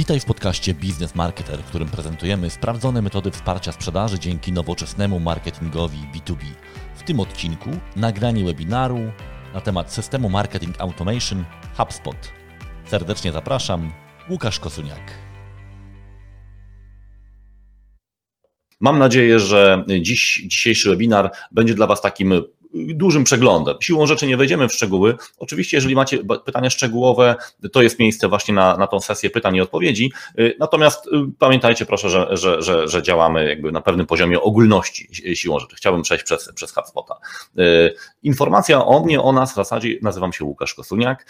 Witaj w podcaście Business Marketer, w którym prezentujemy sprawdzone metody wsparcia sprzedaży dzięki nowoczesnemu marketingowi B2B. W tym odcinku nagranie webinaru na temat systemu Marketing Automation HubSpot. Serdecznie zapraszam, Łukasz Kosuniak. Mam nadzieję, że dziś, dzisiejszy webinar będzie dla Was takim dużym przeglądem. Siłą rzeczy nie wejdziemy w szczegóły. Oczywiście, jeżeli macie pytania szczegółowe, to jest miejsce właśnie na, na tą sesję pytań i odpowiedzi. Y, natomiast y, pamiętajcie proszę, że, że, że, że działamy jakby na pewnym poziomie ogólności siłą rzeczy. Chciałbym przejść przez, przez HubSpota. Y, informacja o mnie, o nas w zasadzie nazywam się Łukasz Kosuniak,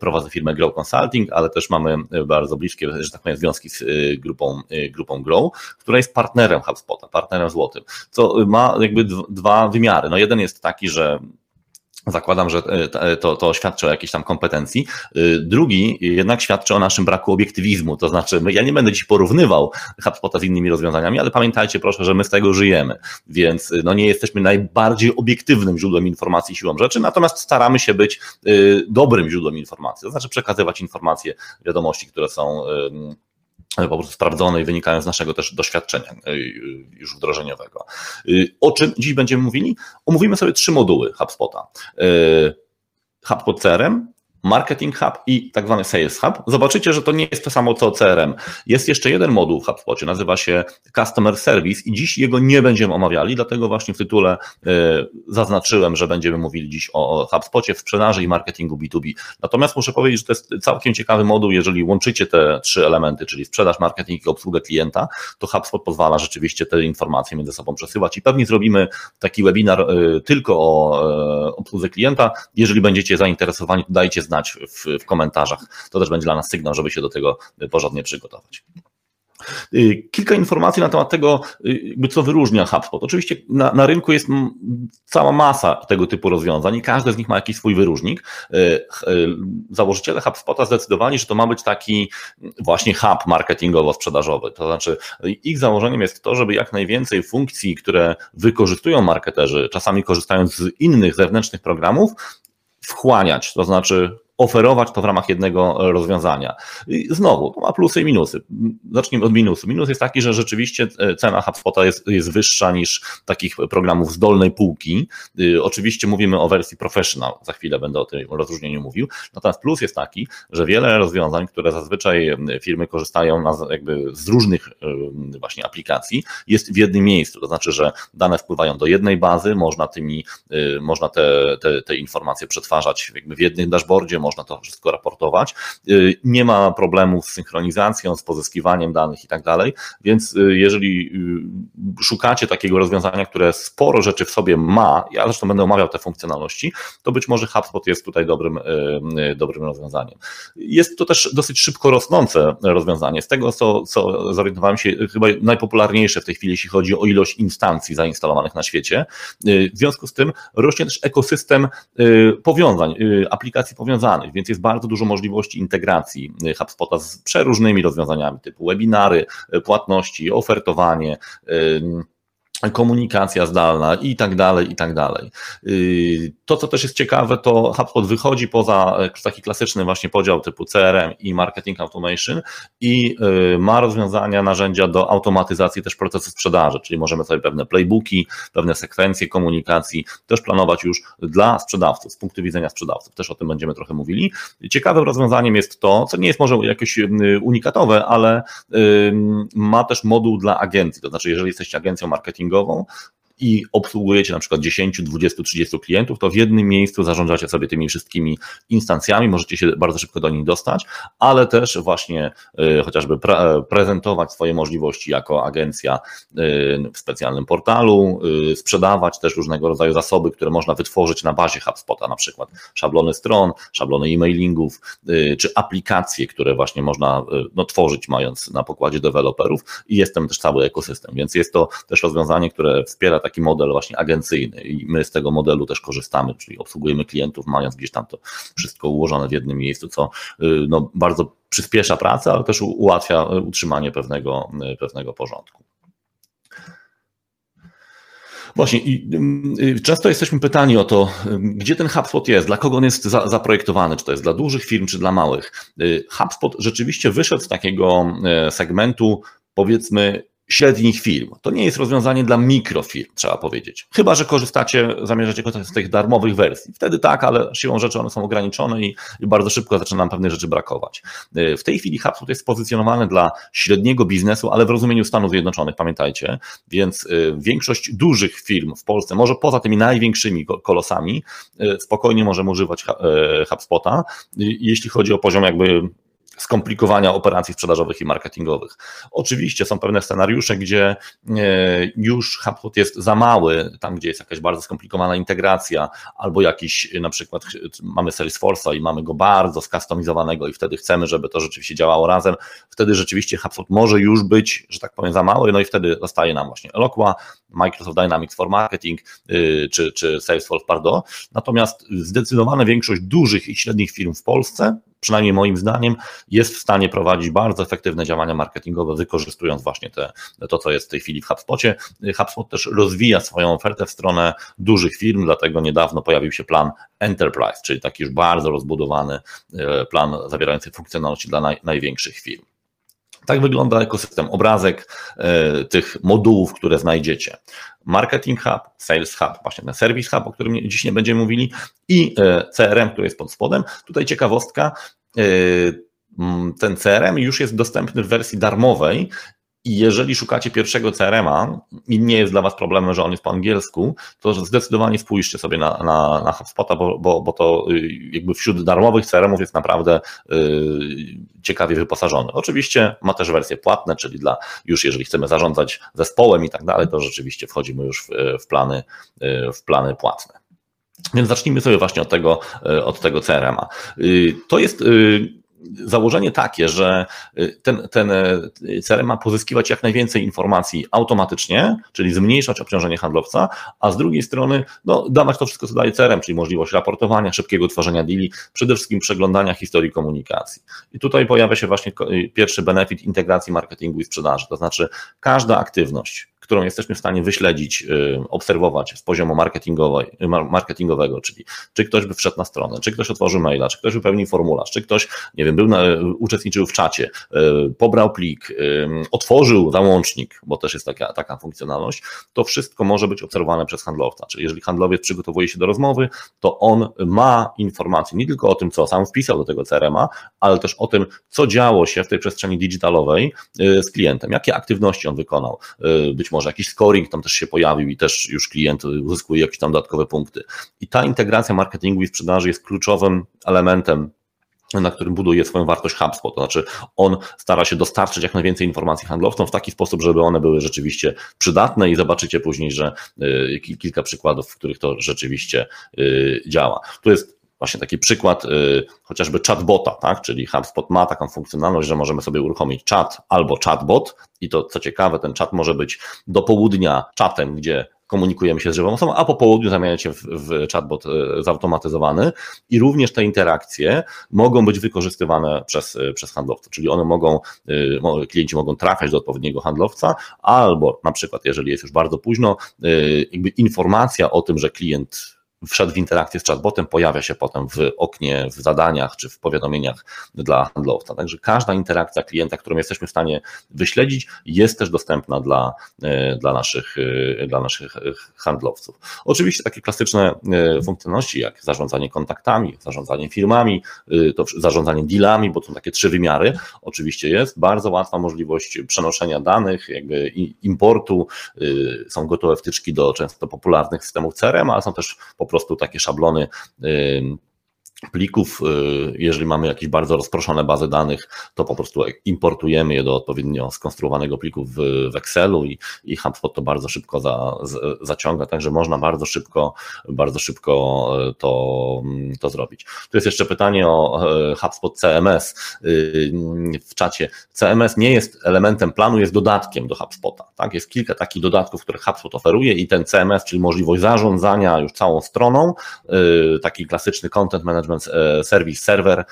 prowadzę firmę Grow Consulting, ale też mamy bardzo bliskie, że tak powiem, związki z grupą, grupą Grow, która jest partnerem HubSpota, partnerem złotym, co ma jakby dwa wymiary. No jeden jest taki, taki, że Zakładam, że to, to świadczy o jakiejś tam kompetencji. Drugi jednak świadczy o naszym braku obiektywizmu, to znaczy ja nie będę dziś porównywał HubSpota z innymi rozwiązaniami, ale pamiętajcie proszę, że my z tego żyjemy, więc no nie jesteśmy najbardziej obiektywnym źródłem informacji siłą rzeczy, natomiast staramy się być dobrym źródłem informacji, to znaczy przekazywać informacje, wiadomości, które są po prostu sprawdzone i wynikają z naszego też doświadczenia y, już wdrożeniowego. O czym dziś będziemy mówili? Omówimy sobie trzy moduły HubSpota. HubSpot CRM, Marketing Hub i tak zwany Sales Hub. Zobaczycie, że to nie jest to samo co CRM. Jest jeszcze jeden moduł w HubSpocie, nazywa się Customer Service i dziś jego nie będziemy omawiali, dlatego właśnie w tytule y, zaznaczyłem, że będziemy mówili dziś o HubSpocie w sprzedaży i marketingu B2B. Natomiast muszę powiedzieć, że to jest całkiem ciekawy moduł, jeżeli łączycie te trzy elementy, czyli sprzedaż, marketing i obsługę klienta, to HubSpot pozwala rzeczywiście te informacje między sobą przesyłać i pewnie zrobimy taki webinar y, tylko o y, obsłudze klienta. Jeżeli będziecie zainteresowani, dajcie znać, znać w, w komentarzach. To też będzie dla nas sygnał, żeby się do tego porządnie przygotować. Y, kilka informacji na temat tego, y, co wyróżnia HubSpot. Oczywiście na, na, rynku jest cała masa tego typu rozwiązań i każdy z nich ma jakiś swój wyróżnik. Y, założyciele HubSpota zdecydowali, że to ma być taki właśnie hub marketingowo-sprzedażowy. To znaczy, ich założeniem jest to, żeby jak najwięcej funkcji, które wykorzystują marketerzy, czasami korzystając z innych zewnętrznych programów, wchłaniać, to znaczy oferować to w ramach jednego rozwiązania. I znowu, to ma plusy i minusy. Zacznijmy od minusu. Minus jest taki, że rzeczywiście e, cena HubSpota jest, jest wyższa niż takich programów z dolnej półki. Y, oczywiście mówimy o wersji professional, za chwilę będę o tym rozróżnieniu mówił. Natomiast plus jest taki, że wiele rozwiązań, które zazwyczaj firmy korzystają na, jakby z różnych właśnie aplikacji, jest w jednym miejscu. To znaczy, że dane wpływają do jednej bazy, można tymi, y, można te, te, te informacje przetwarzać jakby w jednym dashboardzie, można to wszystko raportować. Y, nie ma problemów z synchronizacją, z pozyskiwaniem danych i tak dalej, więc y, jeżeli y, szukacie takiego rozwiązania, które sporo rzeczy w sobie ma, ja zresztą będę omawiał te funkcjonalności, to być może HubSpot jest tutaj dobrym, dobrym rozwiązaniem. Jest to też dosyć szybko rosnące rozwiązanie. Z tego, co, co zorientowałem się, chyba najpopularniejsze w tej chwili, jeśli chodzi o ilość instancji zainstalowanych na świecie. W związku z tym rośnie też ekosystem powiązań, aplikacji powiązanych więc jest bardzo dużo możliwości integracji y, HubSpota z przeróżnymi rozwiązaniami typu webinary, y, płatności, ofertowanie, komunikacja zdalna i tak dalej, i tak dalej. Y, to, co też jest ciekawe, to HubSpot wychodzi poza e, taki klasyczny właśnie podział typu CRM i marketing automation i y, ma rozwiązania, narzędzia do automatyzacji też procesu sprzedaży, czyli możemy sobie pewne playbooki, pewne sekwencje komunikacji też planować już dla sprzedawców, z punktu widzenia sprzedawców. Też o tym będziemy trochę mówili. Ciekawym rozwiązaniem jest to, co nie jest może jakieś unikatowe, ale ma też moduł dla agencji, to znaczy jeżeli jesteście agencją marketingową, marketingową i obsługujecie na przykład 10, 20, 30 klientów, to w jednym miejscu zarządzacie sobie tymi wszystkimi instancjami, możecie się bardzo szybko do nich dostać, ale też właśnie y, chociażby pre prezentować swoje możliwości jako agencja y, w specjalnym portalu, y, sprzedawać też różnego rodzaju zasoby, które można wytworzyć na bazie HubSpota, na przykład szablony stron, szablony e-mailingów, czy aplikacje, które właśnie można no, tworzyć mając na pokładzie deweloperów i jest tam też cały ekosystem, więc jest to też rozwiązanie, które wspiera taki model właśnie agencyjny i my z tego modelu też korzystamy, czyli obsługujemy klientów, mając gdzieś tam to wszystko ułożone w jednym miejscu, co y, no, bardzo przyspiesza pracę, ale też ułatwia utrzymanie pewnego, y, pewnego porządku. Właśnie i y, często jesteśmy pytani o to, gdzie ten HubSpot jest, dla kogo on jest za, zaprojektowany, czy to jest dla dużych firm, czy dla małych. HubSpot rzeczywiście wyszedł z takiego segmentu, powiedzmy, średnich firm. To nie jest rozwiązanie dla mikrofirm, trzeba powiedzieć. Chyba, że korzystacie, zamierzacie korzystać z tych darmowych wersji. Wtedy tak, ale siłą rzeczy one są ograniczone i, i bardzo szybko zaczyna nam pewnych rzeczy brakować. Y, w tej chwili HubSpot jest pozycjonowany dla średniego biznesu, ale w rozumieniu Stanów Zjednoczonych, pamiętajcie, więc y, większość dużych firm w Polsce, może poza tymi największymi kolosami, y, spokojnie możemy używać HubSpota, jeśli chodzi o poziom jakby skomplikowania operacji sprzedażowych i marketingowych. Oczywiście są pewne scenariusze, gdzie e, już HubSpot jest za mały, tam gdzie jest jakaś bardzo skomplikowana integracja, albo jakiś na przykład mamy Salesforce'a i mamy go bardzo skustomizowanego i wtedy chcemy, żeby to rzeczywiście działało razem, wtedy rzeczywiście HubSpot może już być, że tak powiem, za mały, no i wtedy zostaje nam właśnie Eloqua, Microsoft Dynamics for Marketing y, czy, czy Salesforce Pardot. Natomiast zdecydowana większość dużych i średnich firm w Polsce przynajmniej moim zdaniem, jest w stanie prowadzić bardzo efektywne działania marketingowe, wykorzystując właśnie te, to, co jest w tej chwili w HubSpocie. HubSpot też rozwija swoją ofertę w stronę dużych firm, dlatego niedawno pojawił się plan Enterprise, czyli taki już bardzo rozbudowany e, plan zawierający funkcjonalności dla naj, największych firm. Tak wygląda ekosystem, obrazek e, tych modułów, które znajdziecie. Marketing Hub, Sales Hub, właśnie ten Service Hub, o którym dziś nie będziemy mówili, i e, CRM, który jest pod spodem. Tutaj ciekawostka, e, ten CRM już jest dostępny w wersji darmowej i jeżeli szukacie pierwszego CRM-a i nie jest dla Was problemem, że on jest po angielsku, to zdecydowanie spójrzcie sobie na, na, na HubSpota, bo, bo, bo to y, jakby wśród darmowych CRM-ów jest naprawdę y, ciekawie wyposażony. Oczywiście ma też wersje płatne, czyli dla już jeżeli chcemy zarządzać zespołem i tak dalej, to rzeczywiście wchodzimy już w, w plany, y, w plany płatne. Więc zacznijmy sobie właśnie od tego, y, od tego CRM-a. To jest założenie takie, że y, ten, ten y, CRM ma pozyskiwać jak najwięcej informacji automatycznie, czyli zmniejszać obciążenie handlowca, a z drugiej strony no, dawać to wszystko, co daje CRM, czyli możliwość raportowania, szybkiego tworzenia deali, przede wszystkim przeglądania historii komunikacji. I tutaj pojawia się właśnie y, pierwszy benefit integracji marketingu i sprzedaży, to znaczy każda aktywność, którą jesteśmy w stanie wyśledzić, y, obserwować z poziomu y, marketingowego, czyli czy ktoś by wszedł na stronę, czy ktoś otworzył maila, czy ktoś wypełnił formularz, czy ktoś, nie wiem, był na, uczestniczył w czacie, y, pobrał plik, otworzył załącznik, bo też jest taka, taka funkcjonalność, to wszystko może być obserwowane przez handlowca. Czyli jeżeli handlowiec przygotowuje się do rozmowy, to on ma informacje nie tylko o tym, co sam wpisał do tego CRM-a, ale też o tym, co działo się w tej przestrzeni digitalowej z klientem, jakie aktywności on wykonał. Być może może jakiś scoring tam też się pojawił i też już klient uzyskuje jakieś tam dodatkowe punkty. I ta integracja marketingu i sprzedaży jest kluczowym elementem na którym buduje swoją wartość HubSpot. To znaczy, on stara się dostarczyć jak najwięcej informacji handlowcom w taki sposób, żeby one były rzeczywiście przydatne i zobaczycie później, że y, kilka przykładów, w których to rzeczywiście y, działa. Tu jest właśnie taki przykład y, chociażby chatbota, tak? czyli HubSpot ma taką funkcjonalność, że możemy sobie uruchomić chat albo chatbot. I to co ciekawe, ten chat może być do południa czatem, gdzie komunikujemy się z żywą osobą, a po południu zamienia się w, w chatbot y, zautomatyzowany. I również te interakcje mogą być wykorzystywane przez, y, przez handlowców, czyli one mogą, klienci mogą trafiać do odpowiedniego handlowca, albo na przykład, jeżeli jest już bardzo późno, jakby informacja o tym, że klient wszedł w interakcję z chatbotem, pojawia się potem w oknie, w zadaniach czy w powiadomieniach dla handlowca. Także każda interakcja klienta, którą jesteśmy w stanie wyśledzić, jest też dostępna dla, e, dla, naszych, e, dla naszych handlowców. Oczywiście takie klasyczne e, funkcjonalności jak zarządzanie kontaktami, zarządzanie firmami, to zarządzanie dealami, bo to są takie trzy wymiary, oczywiście jest. Bardzo łatwa możliwość przenoszenia danych, jakby importu, są gotowe wtyczki do często popularnych systemów CRM, ale są też po prostu takie szablony plików, y, jeżeli mamy jakieś bardzo rozproszone bazy danych, to po prostu importujemy je do odpowiednio skonstruowanego pliku w, w Excelu i, i HubSpot to bardzo szybko za, zaciąga, także można bardzo szybko, bardzo szybko e, to, to zrobić. Tu jest jeszcze pytanie o e, HubSpot CMS y, w czacie. CMS nie jest elementem planu, jest dodatkiem do HubSpota. Tak? Jest kilka takich dodatków, które HubSpot oferuje i ten CMS, czyli możliwość zarządzania już całą stroną, y, taki klasyczny content management Management Service Server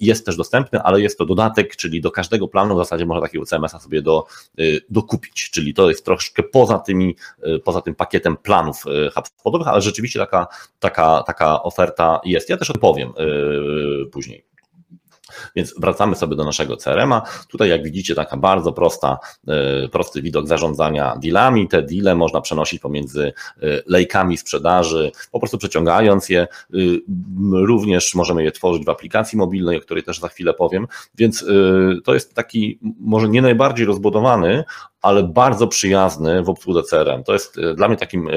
jest też dostępny, ale jest to dodatek, czyli do każdego planu w zasadzie można takiego CMS-a sobie do, dokupić, czyli to jest troszkę poza tymi, poza tym pakietem planów HubSpotowych, ale rzeczywiście taka, taka, taka oferta jest. Ja też odpowiem później. Więc wracamy sobie do naszego CRM-a. Tutaj, jak widzicie, taka bardzo prosta, e, prosty widok zarządzania dealami. Te deale można przenosić pomiędzy e, lejkami sprzedaży, po prostu przeciągając je. E, również możemy je tworzyć w aplikacji mobilnej, o której też za chwilę powiem. Więc to jest taki, może nie najbardziej rozbudowany, ale bardzo przyjazny w obsłudze CRM. To jest dla mnie takim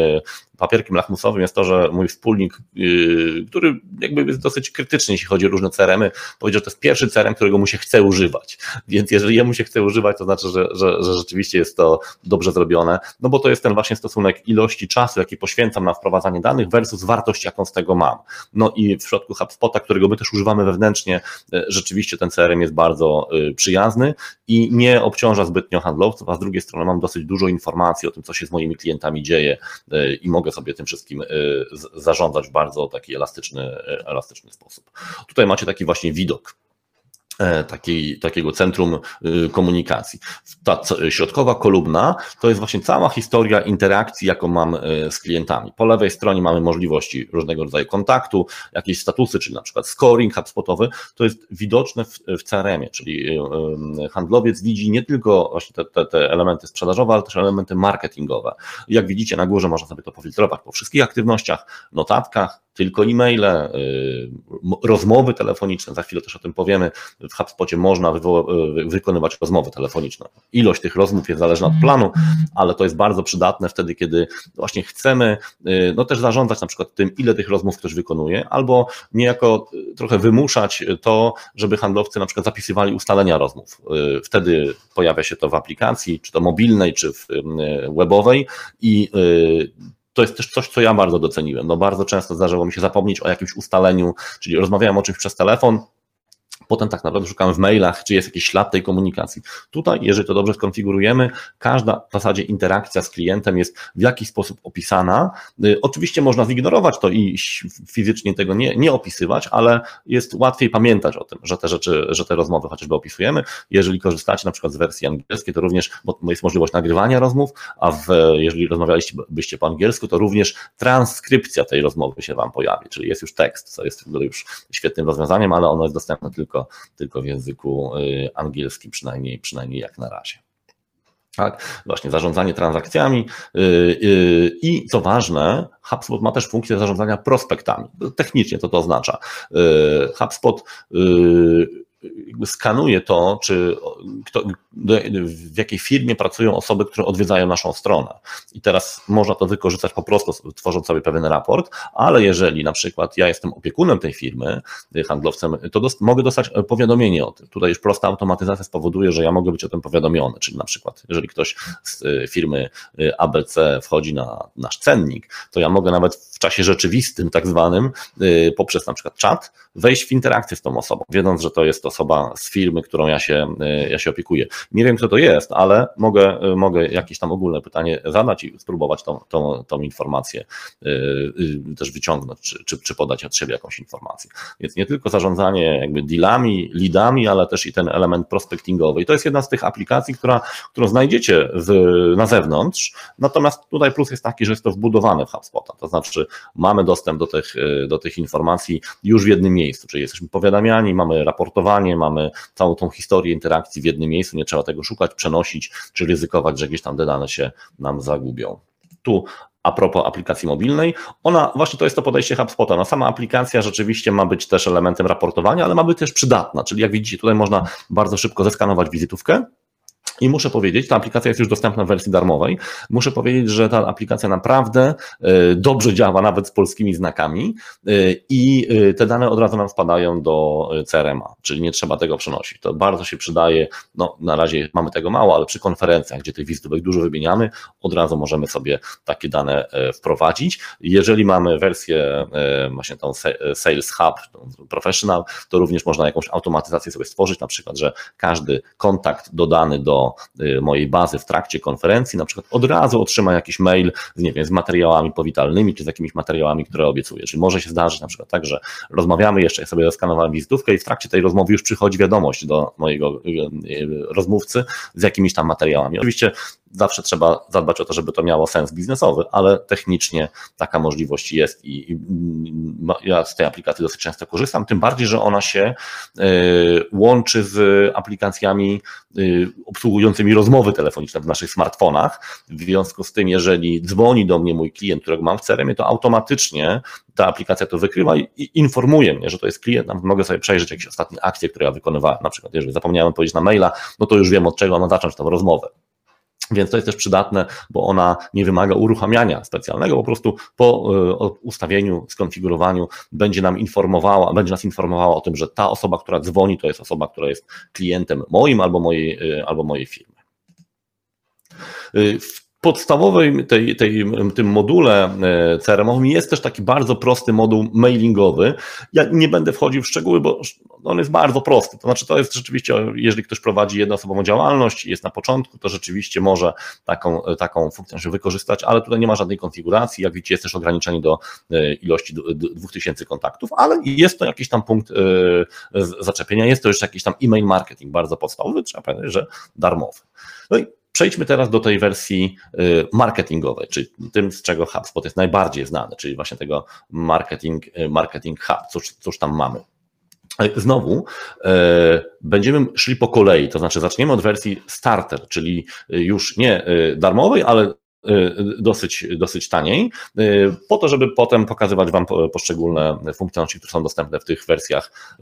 papierkiem lachmusowym jest to, że mój wspólnik, yy, który jakby jest dosyć krytyczny, jeśli chodzi o różne CRM-y, powiedział, że to jest pierwszy CRM, którego mu się chce używać. Więc jeżeli jemu się chce używać, to znaczy, że, że, że rzeczywiście jest to dobrze zrobione, no bo to jest ten właśnie stosunek ilości czasu, jaki poświęcam na wprowadzanie danych versus wartość, jaką z tego mam. No i w przypadku HubSpota, którego my też używamy wewnętrznie, rzeczywiście ten CRM jest bardzo przyjazny i nie obciąża zbytnio handlowców, a z drugiej strony mam dosyć dużo informacji o tym, co się z moimi klientami dzieje e, i mogę sobie tym wszystkim y, zarządzać w bardzo taki elastyczny, y, elastyczny sposób. Tutaj macie taki właśnie widok E, takiej, takiego centrum y, komunikacji. Ta środkowa kolumna to jest właśnie cała historia interakcji, jaką mam e, z klientami. Po lewej stronie mamy możliwości różnego rodzaju kontaktu, jakieś statusy, czyli na przykład scoring HubSpotowy, to jest widoczne w, w CRM-ie, czyli y, handlowiec widzi nie tylko właśnie te, te, te elementy sprzedażowe, ale też elementy marketingowe. Jak widzicie na górze można sobie to pofiltrować po wszystkich aktywnościach, notatkach, tylko e-maile, y, rozmowy telefoniczne, za chwilę też o tym powiemy. W HubSpocie można y, wykonywać rozmowy telefoniczne. Ilość tych rozmów jest zależna od planu, ale to jest bardzo przydatne wtedy, kiedy właśnie chcemy y, no też zarządzać na przykład tym, ile tych rozmów ktoś wykonuje, albo niejako trochę wymuszać to, żeby handlowcy na przykład zapisywali ustalenia rozmów. Wtedy pojawia się to w aplikacji, czy to mobilnej, czy webowej i to jest też coś, co ja bardzo doceniłem. No bardzo często zdarzyło mi się zapomnieć o jakimś ustaleniu, czyli rozmawiałem o czymś przez telefon, Potem tak naprawdę szukamy w mailach, czy jest jakiś ślad tej komunikacji. Tutaj, jeżeli to dobrze skonfigurujemy, każda w zasadzie interakcja z klientem jest w jakiś sposób opisana. Y, oczywiście można zignorować to i fizycznie tego nie, nie opisywać, ale jest łatwiej pamiętać o tym, że te rzeczy, że te rozmowy chociażby opisujemy. Jeżeli korzystacie na przykład z wersji angielskiej, to również jest możliwość nagrywania rozmów, a w, jeżeli rozmawialiście byście po angielsku, to również transkrypcja tej rozmowy się Wam pojawi, czyli jest już tekst, co jest już świetnym rozwiązaniem, ale ono jest dostępne tylko tylko, w języku y, angielskim, przynajmniej, przynajmniej jak na razie. Tak, właśnie zarządzanie transakcjami y, y, i co ważne, HubSpot ma też funkcję zarządzania prospektami. Technicznie to to oznacza. HubSpot skanuje to, czy kto, w jakiej firmie pracują osoby, które odwiedzają naszą stronę. I teraz można to wykorzystać po prostu, tworząc sobie pewien raport, ale jeżeli na przykład ja jestem opiekunem tej firmy, handlowcem, to dost, mogę dostać powiadomienie o tym. Tutaj już prosta automatyzacja spowoduje, że ja mogę być o tym powiadomiony, czyli na przykład, jeżeli ktoś z y, firmy y, ABC wchodzi na nasz cennik, to ja mogę nawet w czasie rzeczywistym, tak zwanym, y, poprzez na przykład czat, wejść w interakcję z tą osobą, wiedząc, że to jest osoba z firmy, którą ja się, ja się opiekuję. Nie wiem, kto to jest, ale mogę, mogę jakieś tam ogólne pytanie zadać i spróbować tą, tą, tą informację y, y, też wyciągnąć, czy, czy, czy podać od siebie jakąś informację. Więc nie tylko zarządzanie jakby dealami, leadami, ale też i ten element prospectingowy. I to jest jedna z tych aplikacji, która, którą znajdziecie w, na zewnątrz, natomiast tutaj plus jest taki, że jest to wbudowane w HubSpota, to znaczy mamy dostęp do tych, y, do tych informacji już w jednym miejscu, czyli jesteśmy powiadamiani, mamy raportowanie, mamy całą tą historię interakcji w jednym miejscu, nie trzeba tego szukać, przenosić, czy ryzykować, że jakieś tam te dane się nam zagubią. Tu a propos aplikacji mobilnej, ona właśnie to jest to podejście HubSpota. No, sama aplikacja rzeczywiście ma być też elementem raportowania, ale ma być też przydatna, czyli jak widzicie, tutaj można bardzo szybko zeskanować wizytówkę, i muszę powiedzieć, ta aplikacja jest już dostępna w wersji darmowej. Muszę powiedzieć, że ta aplikacja naprawdę e, dobrze działa, nawet z polskimi znakami, e, i e, te dane od razu nam spadają do CRM-a, czyli nie trzeba tego przenosić. To bardzo się przydaje. No, na razie mamy tego mało, ale przy konferencjach, gdzie tych wizytówek dużo wymieniamy, od razu możemy sobie takie dane wprowadzić. Jeżeli mamy wersję właśnie tą Sales Hub, Professional, to również można jakąś automatyzację sobie stworzyć, na przykład, że każdy kontakt dodany do do mojej bazy w trakcie konferencji, na przykład od razu otrzyma jakiś mail z, nie wiem, z materiałami powitalnymi, czy z jakimiś materiałami, które obiecuję. Czyli może się zdarzyć na przykład tak, że rozmawiamy jeszcze, ja sobie skanowałem wizytówkę i w trakcie tej rozmowy już przychodzi wiadomość do mojego rozmówcy z jakimiś tam materiałami. Oczywiście zawsze trzeba zadbać o to, żeby to miało sens biznesowy, ale technicznie taka możliwość jest i, i ja z tej aplikacji dosyć często korzystam, tym bardziej, że ona się y, łączy z aplikacjami y, obsługującymi rozmowy telefoniczne w naszych smartfonach. W związku z tym, jeżeli dzwoni do mnie mój klient, którego mam w crm to automatycznie ta aplikacja to wykrywa i informuje mnie, że to jest klient, mogę sobie przejrzeć jakieś ostatnie akcje, które ja wykonywałem, na przykład jeżeli zapomniałem odpowiedzieć na maila, no to już wiem od czego mam zacząć tą rozmowę. Więc to jest też przydatne, bo ona nie wymaga uruchamiania specjalnego, po prostu po e, ustawieniu, skonfigurowaniu będzie nam informowała, będzie nas informowała o tym, że ta osoba, która dzwoni, to jest osoba, która jest klientem moim albo mojej, e, albo mojej firmy. E, w podstawowej tej, tej, tym module e, CRM-owym jest też taki bardzo prosty moduł mailingowy. Ja nie będę wchodził w szczegóły, bo on jest bardzo prosty. To znaczy, to jest rzeczywiście, jeżeli ktoś prowadzi jednoosobową działalność i jest na początku, to rzeczywiście może taką, taką funkcję wykorzystać, ale tutaj nie ma żadnej konfiguracji. Jak widzicie, jest też ograniczenie do e, ilości 2000 kontaktów, ale jest to jakiś tam punkt e, zaczepienia. Jest to już jakiś tam e-mail marketing bardzo podstawowy, trzeba powiedzieć, że darmowy. No i Przejdźmy teraz do tej wersji y, marketingowej, czyli tym, z czego HubSpot jest najbardziej znany, czyli właśnie tego marketing, y, marketing hub, cóż, cóż tam mamy. Znowu e, będziemy szli po kolei, to znaczy zaczniemy od wersji starter, czyli już nie darmowej, ale dosyć, dosyć taniej, po to, żeby potem pokazywać Wam poszczególne funkcjonalności, które są dostępne w tych wersjach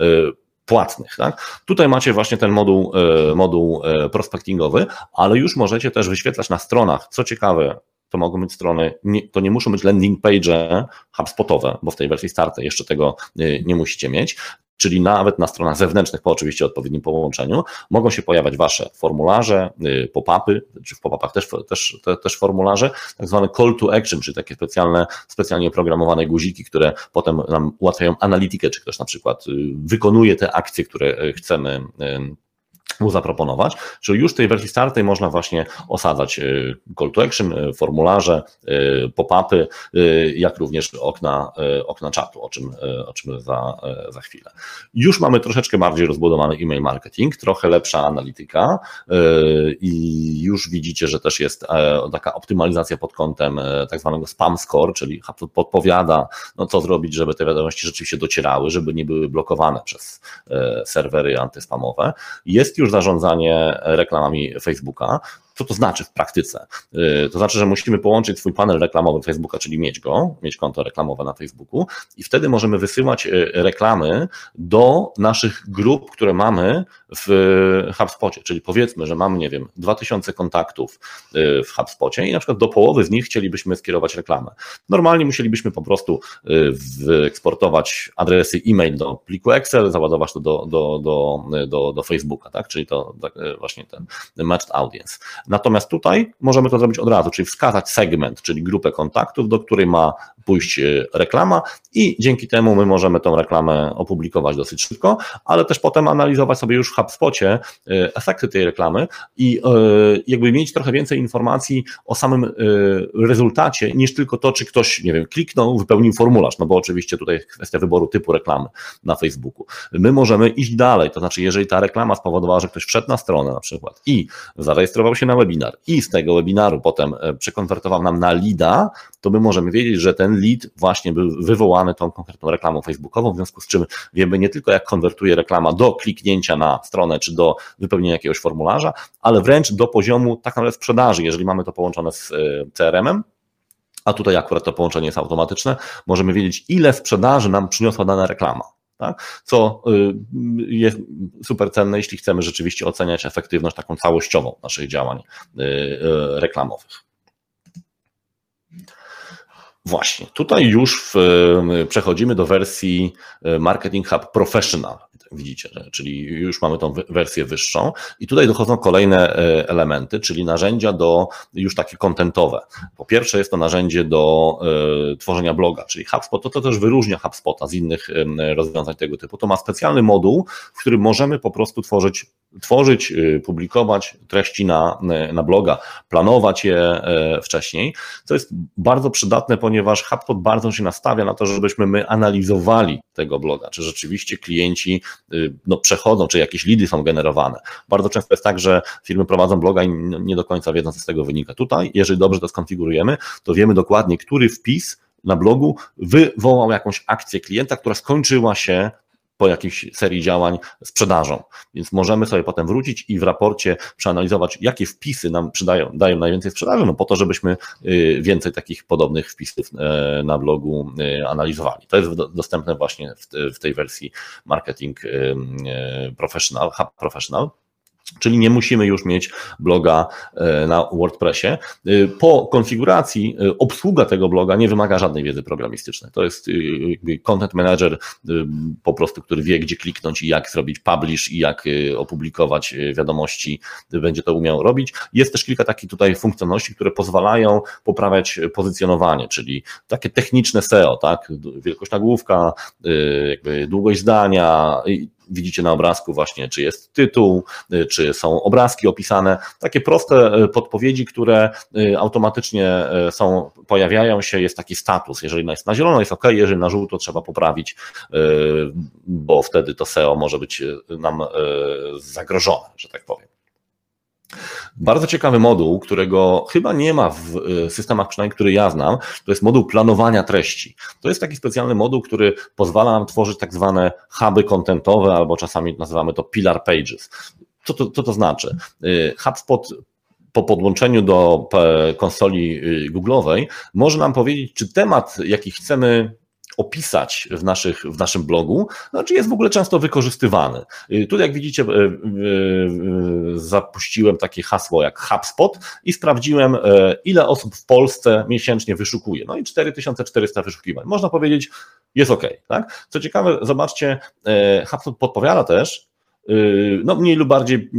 płatnych. Tak? Tutaj macie właśnie ten moduł, e, moduł e, prospectingowy, ale już możecie też wyświetlać na stronach, co ciekawe, to mogą być strony, to nie muszą być landing page HubSpotowe, bo w tej wersji starter jeszcze tego e, nie musicie mieć czyli nawet na stronach zewnętrznych, po oczywiście odpowiednim połączeniu, mogą się pojawiać Wasze formularze, y, pop-upy, czy w pop-upach też, też, też formularze, tak zwane call to action, czyli takie specjalne, specjalnie programowane guziki, które potem nam ułatwiają analitykę, czy ktoś na przykład y, wykonuje te akcje, które y, chcemy mu zaproponować, czyli już w tej wersji startej można właśnie osadzać e, call to action, e, formularze, e, pop-upy, jak również okna, okna czatu, o czym, o czym za, za chwilę. Już mamy troszeczkę bardziej rozbudowany e-mail marketing, trochę lepsza analityka i już widzicie, że też jest taka optymalizacja pod kątem tak zwanego spam score, czyli podpowiada, no co zrobić, żeby te wiadomości rzeczywiście docierały, żeby nie były blokowane przez serwery antyspamowe. Jest już zarządzanie reklamami Facebooka. Co to znaczy w praktyce? Y, to znaczy, że musimy połączyć swój panel reklamowy Facebooka, czyli mieć go, mieć konto reklamowe na Facebooku i wtedy możemy wysyłać y, reklamy do naszych grup, które mamy w HubSpocie, czyli powiedzmy, że mamy, nie wiem, 2000 kontaktów y, w HubSpocie i na przykład do połowy z nich chcielibyśmy skierować reklamę. Normalnie musielibyśmy po prostu wyeksportować adresy e-mail do pliku Excel, załadować to do, do, do, do, do Facebooka, tak? czyli to tak, właśnie ten matched audience. Natomiast tutaj możemy to zrobić od razu, czyli wskazać segment, czyli grupę kontaktów, do której ma pójść e, reklama i dzięki temu my możemy tą reklamę opublikować dosyć szybko, ale też potem analizować sobie już w HubSpocie e, efekty tej reklamy i e, jakby mieć trochę więcej informacji o samym rezultacie niż tylko to, czy ktoś, nie wiem, kliknął, wypełnił formularz, no bo oczywiście tutaj jest kwestia wyboru typu reklamy na Facebooku. My możemy iść dalej, to znaczy jeżeli ta reklama spowodowała, że ktoś wszedł na stronę na przykład i zarejestrował się na webinar. I z tego webinaru potem przekonwertował nam na LIDA, to my możemy wiedzieć, że ten lead właśnie był wywołany tą konkretną reklamą facebookową, w związku z czym wiemy nie tylko jak konwertuje reklama do kliknięcia na stronę czy do wypełnienia jakiegoś formularza, ale wręcz do poziomu tak naprawdę sprzedaży, jeżeli mamy to połączone z e, CRM-em, a tutaj akurat to połączenie jest automatyczne, możemy wiedzieć, ile sprzedaży nam przyniosła dana reklama. Tak? Co y, jest super cenne, jeśli chcemy rzeczywiście oceniać efektywność taką całościową naszych działań y, y, reklamowych. Właśnie, tutaj już w, przechodzimy do wersji e, Marketing Hub Professional. Widzicie, czyli już mamy tą wersję wyższą i tutaj dochodzą kolejne e, elementy, czyli narzędzia do już takie kontentowe. Po pierwsze jest to narzędzie do e, tworzenia bloga, czyli HubSpot, to, to też wyróżnia HubSpota z innych rozwiązań tego typu. To ma specjalny moduł, w którym możemy po prostu tworzyć tworzyć, publikować treści na, na bloga, planować je wcześniej, co jest bardzo przydatne, ponieważ HubSpot bardzo się nastawia na to, żebyśmy my analizowali tego bloga, czy rzeczywiście klienci no, przechodzą, czy jakieś lidy są generowane. Bardzo często jest tak, że firmy prowadzą bloga i nie do końca wiedzą, co z tego wynika. Tutaj, jeżeli dobrze to skonfigurujemy, to wiemy dokładnie, który wpis na blogu wywołał jakąś akcję klienta, która skończyła się po jakiejś serii działań sprzedażą. Więc możemy sobie potem wrócić i w raporcie przeanalizować, jakie wpisy nam przydają, dają najwięcej sprzedaży, no po to, żebyśmy y, więcej takich podobnych wpisów e, na blogu y, analizowali. To jest dostępne właśnie w tej wersji Marketing y, Professional, Hub Professional czyli nie musimy już mieć bloga e, na WordPressie. E, po konfiguracji e, obsługa tego bloga nie wymaga żadnej wiedzy programistycznej. To jest content manager po prostu, który wie, gdzie kliknąć i jak zrobić publish i jak opublikować wiadomości, będzie to umiał robić. Jest też kilka takich tutaj funkcjonalności, które pozwalają poprawiać pozycjonowanie, czyli takie techniczne SEO, tak? Wielkość nagłówka, jakby długość zdania, widzicie na obrazku właśnie, czy jest tytuł, y, czy są obrazki opisane, takie proste y, podpowiedzi, które y, automatycznie są, pojawiają się, jest taki status, jeżeli jest na zielono jest ok, jeżeli na żółto trzeba poprawić, bo wtedy to SEO może być nam zagrożone, że tak powiem. Bardzo ciekawy moduł, którego chyba nie ma w e, systemach, przynajmniej który ja znam, to jest moduł planowania treści. To jest taki specjalny moduł, który pozwala nam tworzyć tak zwane huby kontentowe, albo czasami nazywamy to pillar pages. Co to, co to znaczy? E, HubSpot po podłączeniu do e, konsoli Google'owej może nam powiedzieć, czy temat, jaki chcemy opisać w, naszych, w naszym blogu, znaczy jest w ogóle często wykorzystywany. Y, tu jak widzicie y, y, zapuściłem takie hasło jak HubSpot i sprawdziłem ile osób w Polsce miesięcznie wyszukuje. No i 4400 wyszukiwań. Można powiedzieć jest ok. Tak? Co ciekawe, zobaczcie, HubSpot podpowiada też, no, mniej lub bardziej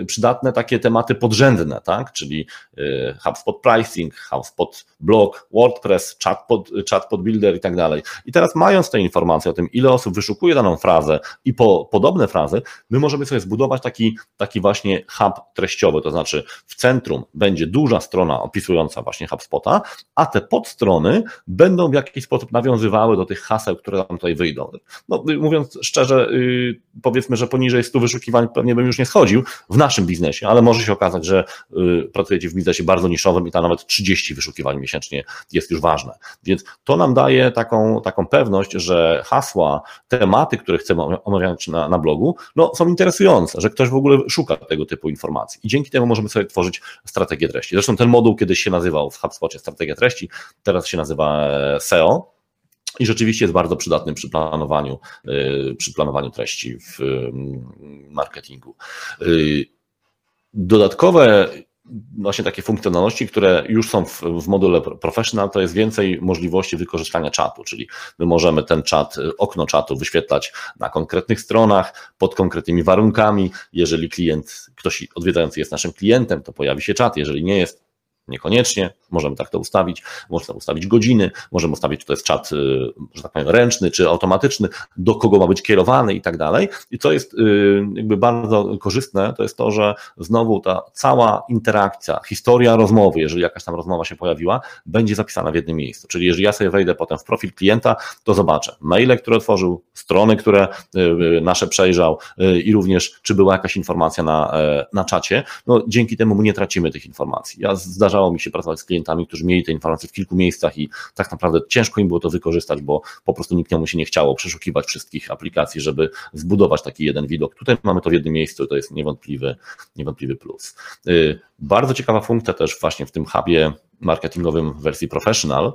y, przydatne takie tematy podrzędne, tak? czyli y, HubSpot Pricing, HubSpot Blog, WordPress, Chatbot, chatbot Builder i tak dalej. I teraz mając te informacje o tym, ile osób wyszukuje daną frazę i po podobne frazy, my możemy sobie zbudować taki, taki właśnie hub treściowy, to znaczy w centrum będzie duża strona opisująca właśnie HubSpota, a te podstrony będą w jakiś sposób nawiązywały do tych haseł, które tam tutaj wyjdą. No, mówiąc szczerze, powiedzmy, że poniżej 100 wyszukiwań pewnie bym już nie schodził w naszym biznesie, ale może się okazać, że y, pracujecie w biznesie bardzo niszowym i tam nawet 30 wyszukiwań miesięcznie jest już ważne. Więc to nam daje taką, taką pewność, że hasła, tematy, które chcemy omawiać na, na blogu, no, są interesujące, że ktoś w ogóle szuka tego typu informacji. I dzięki temu możemy sobie tworzyć strategię treści. Zresztą ten moduł kiedyś się nazywał w HubSpocie strategia treści, teraz się nazywa e, SEO i rzeczywiście jest bardzo przydatnym przy planowaniu, y, przy planowaniu treści w mm, marketingu. Y, dodatkowe właśnie takie funkcjonalności, które już są w, w module Professional, to jest więcej możliwości wykorzystania czatu, czyli my możemy ten czat, okno czatu wyświetlać na konkretnych stronach, pod konkretnymi warunkami. Jeżeli klient, ktoś odwiedzający jest naszym klientem, to pojawi się czat, jeżeli nie jest, Niekoniecznie, możemy tak to ustawić, można ustawić godziny, możemy ustawić, czy to jest czat, y, że tak powiem, ręczny, czy automatyczny, do kogo ma być kierowany i tak dalej. I co jest y, jakby bardzo korzystne, to jest to, że znowu ta cała interakcja, historia rozmowy, jeżeli jakaś tam rozmowa się pojawiła, będzie zapisana w jednym miejscu. Czyli jeżeli ja sobie wejdę potem w profil klienta, to zobaczę maile, które otworzył, strony, które y, nasze przejrzał i również, czy była jakaś informacja na, e, na czacie. No, dzięki temu nie tracimy tych informacji. Ja zdarza zdarzało mi się pracować z klientami, którzy mieli te informacje w kilku miejscach i tak naprawdę ciężko im było to wykorzystać, bo po prostu nikt mu się nie chciało przeszukiwać wszystkich aplikacji, żeby zbudować taki jeden widok. Tutaj mamy to w jednym miejscu, to jest niewątpliwy, niewątpliwy plus. Y, bardzo ciekawa funkcja też właśnie w tym hubie marketingowym w wersji professional,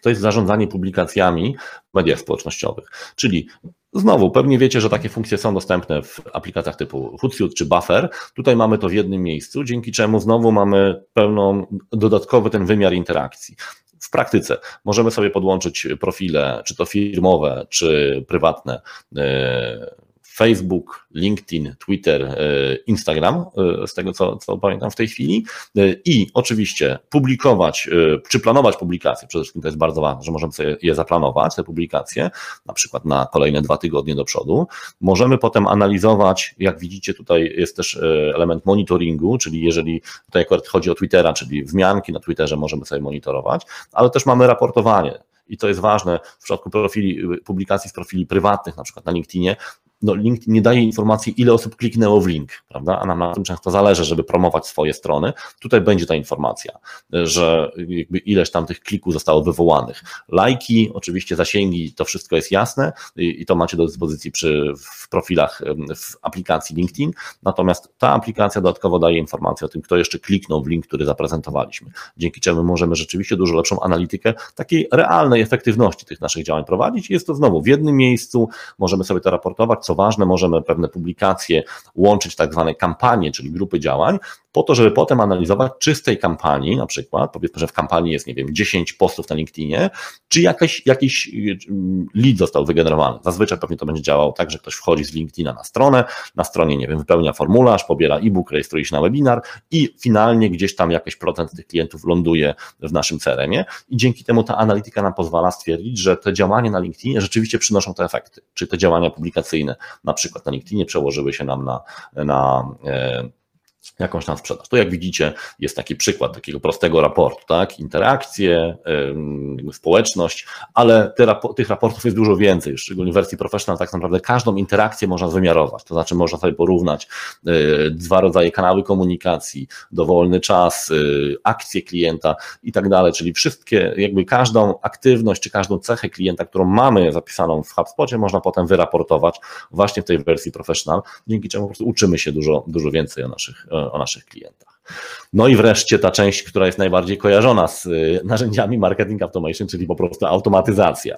to jest zarządzanie publikacjami w mediach społecznościowych. Czyli Znowu, pewnie wiecie, że takie funkcje są dostępne w aplikacjach typu Hootsuite czy Buffer. Tutaj mamy to w jednym miejscu, dzięki czemu znowu mamy pełną, dodatkowy ten wymiar interakcji. W praktyce możemy sobie podłączyć profile, czy to firmowe, czy prywatne, e, Facebook, LinkedIn, Twitter, e, Instagram, e, z tego co, co pamiętam w tej chwili. E, I oczywiście publikować, czy planować publikacje. Przede wszystkim to jest bardzo ważne, że możemy sobie je zaplanować, te publikacje, na przykład na kolejne dwa tygodnie do przodu. Możemy potem analizować, jak widzicie, tutaj jest też element monitoringu, czyli jeżeli tutaj akurat chodzi o Twittera, czyli wzmianki na Twitterze możemy sobie monitorować, ale też mamy raportowanie i to jest ważne w przypadku profili, publikacji z profili prywatnych, na przykład na LinkedInie, no, LinkedIn nie daje informacji, ile osób kliknęło w link, prawda? A nam na tym często zależy, żeby promować swoje strony. Tutaj będzie ta informacja, że jakby ileś tam tych klików zostało wywołanych. Lajki, oczywiście zasięgi, to wszystko jest jasne i, to macie do dyspozycji przy, w profilach w aplikacji LinkedIn. Natomiast ta aplikacja dodatkowo daje informację o tym, kto jeszcze kliknął w link, który zaprezentowaliśmy. Dzięki czemu możemy rzeczywiście dużo lepszą analitykę takiej realnej efektywności tych naszych działań prowadzić. Jest to znowu w jednym miejscu, możemy sobie to raportować, co ważne, możemy pewne publikacje łączyć tak zwane kampanie, czyli grupy działań, po to, żeby potem analizować, czy z tej kampanii, na przykład, powiedzmy, że w kampanii jest, nie wiem, 10 postów na LinkedInie, czy jakiś, jakiś mm, lead został wygenerowany. Zazwyczaj pewnie to będzie działało tak, że ktoś wchodzi z LinkedIna na stronę, na stronie, nie wiem, wypełnia formularz, pobiera e-book, rejestruje się na webinar i finalnie gdzieś tam jakiś procent tych klientów ląduje w naszym CRM-ie i dzięki temu ta analityka nam pozwala stwierdzić, że te działania na LinkedInie rzeczywiście przynoszą te efekty, czy te działania publikacyjne na przykład na LinkedInie przełożyły się nam na, na e, jakąś tam sprzedaż. To jak widzicie jest taki przykład takiego prostego raportu, tak? Interakcje, społeczność, ale tych raportów jest dużo więcej, szczególnie w wersji professional tak naprawdę każdą interakcję można wymiarować, to znaczy można sobie porównać yy, dwa rodzaje kanały komunikacji, dowolny czas, yy, akcje klienta i tak dalej, czyli wszystkie, jakby każdą aktywność czy każdą cechę klienta, którą mamy zapisaną w HubSpocie można potem wyraportować właśnie w tej wersji professional, dzięki czemu po prostu uczymy się dużo, dużo więcej o naszych o naszych klientach. No i wreszcie ta część, która jest najbardziej kojarzona z y, narzędziami marketing automation, czyli po prostu automatyzacja.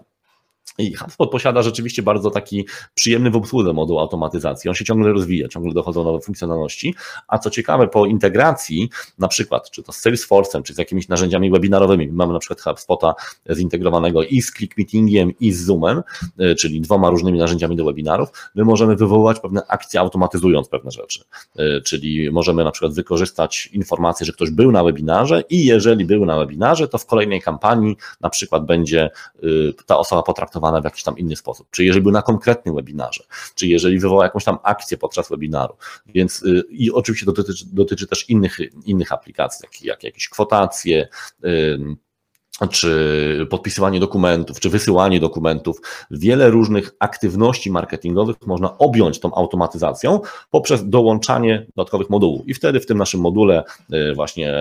I HubSpot posiada rzeczywiście bardzo taki przyjemny w obsłudze moduł automatyzacji. On się ciągle rozwija, ciągle dochodzą nowe funkcjonalności. A co ciekawe, po integracji, na przykład, czy to z Salesforce'em, czy z jakimiś narzędziami webinarowymi, mamy na przykład HubSpota zintegrowanego i z ClickMeetingiem, i z Zoomem, e, czyli dwoma różnymi narzędziami do webinarów, my możemy wywoływać pewne akcje automatyzując pewne rzeczy. E, czyli możemy na przykład wykorzystać informację, że ktoś był na webinarze i jeżeli był na webinarze, to w kolejnej kampanii na przykład będzie y, ta osoba potraktowana w jakiś tam inny sposób, czy jeżeli był na konkretnym webinarze, czy jeżeli wywołał jakąś tam akcję podczas webinaru. Więc y, i oczywiście dotyczy, dotyczy też innych, innych aplikacji, takich jak jakieś kwotacje, czy podpisywanie dokumentów, czy wysyłanie dokumentów, wiele różnych aktywności marketingowych można objąć tą automatyzacją poprzez dołączanie dodatkowych modułów. I wtedy w tym naszym module y, właśnie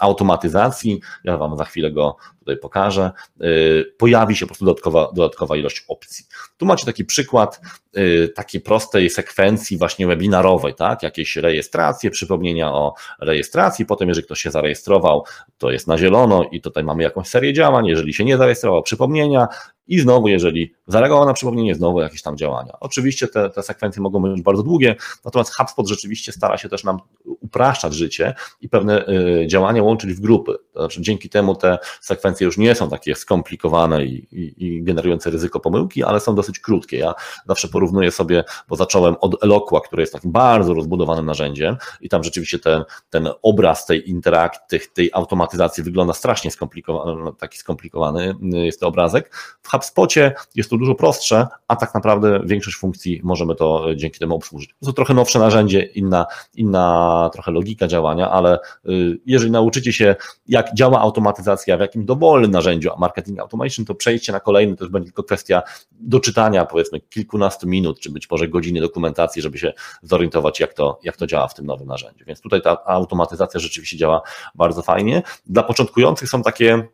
automatyzacji, ja Wam za chwilę go tutaj pokażę, y, pojawi się po prostu dodatkowa, dodatkowa ilość opcji. Tu macie taki przykład y, takiej prostej sekwencji właśnie webinarowej, tak? Jakieś rejestracje, przypomnienia o rejestracji, potem jeżeli ktoś się zarejestrował, to jest na zielono i tutaj mamy jakąś serię działań, jeżeli się nie zarejestrował, przypomnienia, i znowu, jeżeli zareagował na przypomnienie, znowu jakieś tam działania. Oczywiście te, te sekwencje mogą być bardzo długie, natomiast HubSpot rzeczywiście stara się też nam upraszczać życie i pewne y, działania łączyć w grupy. To znaczy, dzięki temu te sekwencje już nie są takie skomplikowane i, i, i generujące ryzyko pomyłki, ale są dosyć krótkie. Ja zawsze porównuję sobie, bo zacząłem od Eloqua, który jest takim bardzo rozbudowanym narzędziem i tam rzeczywiście ten, ten obraz tej interakcji, tej automatyzacji wygląda strasznie skomplikowany, taki skomplikowany y, jest to obrazek. W HubSpocie jest to dużo prostsze, a tak naprawdę większość funkcji możemy to dzięki temu obsłużyć. To trochę nowsze narzędzie, inna, inna trochę logika działania, ale y, jeżeli nauczycie się, jak działa automatyzacja w jakim dowolnym narzędziu marketing automation, to przejście na kolejny już będzie tylko kwestia doczytania powiedzmy kilkunastu minut, czy być może godziny dokumentacji, żeby się zorientować, jak to, jak to działa w tym nowym narzędziu. Więc tutaj ta automatyzacja rzeczywiście działa bardzo fajnie. Dla początkujących są takie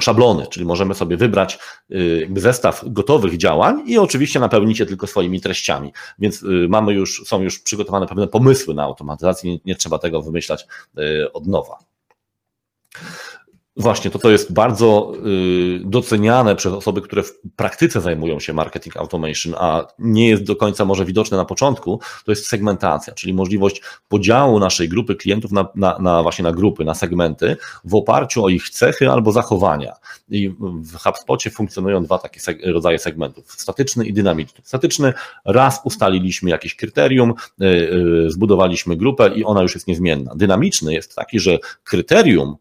szablony, czyli możemy sobie wybrać y, zestaw gotowych działań i oczywiście napełnić je tylko swoimi treściami. Więc y, mamy już, są już przygotowane pewne pomysły na automatyzację, nie, nie trzeba tego wymyślać y, od nowa. Właśnie, to to jest bardzo y, doceniane przez osoby, które w praktyce zajmują się marketing automation, a nie jest do końca może widoczne na początku, to jest segmentacja, czyli możliwość podziału naszej grupy klientów na, na, na właśnie na grupy, na segmenty w oparciu o ich cechy albo zachowania. I w HubSpocie funkcjonują dwa takie seg rodzaje segmentów, statyczny i dynamiczny. Statyczny, raz ustaliliśmy jakieś kryterium, y, y, zbudowaliśmy grupę i ona już jest niezmienna. Dynamiczny jest taki, że kryterium,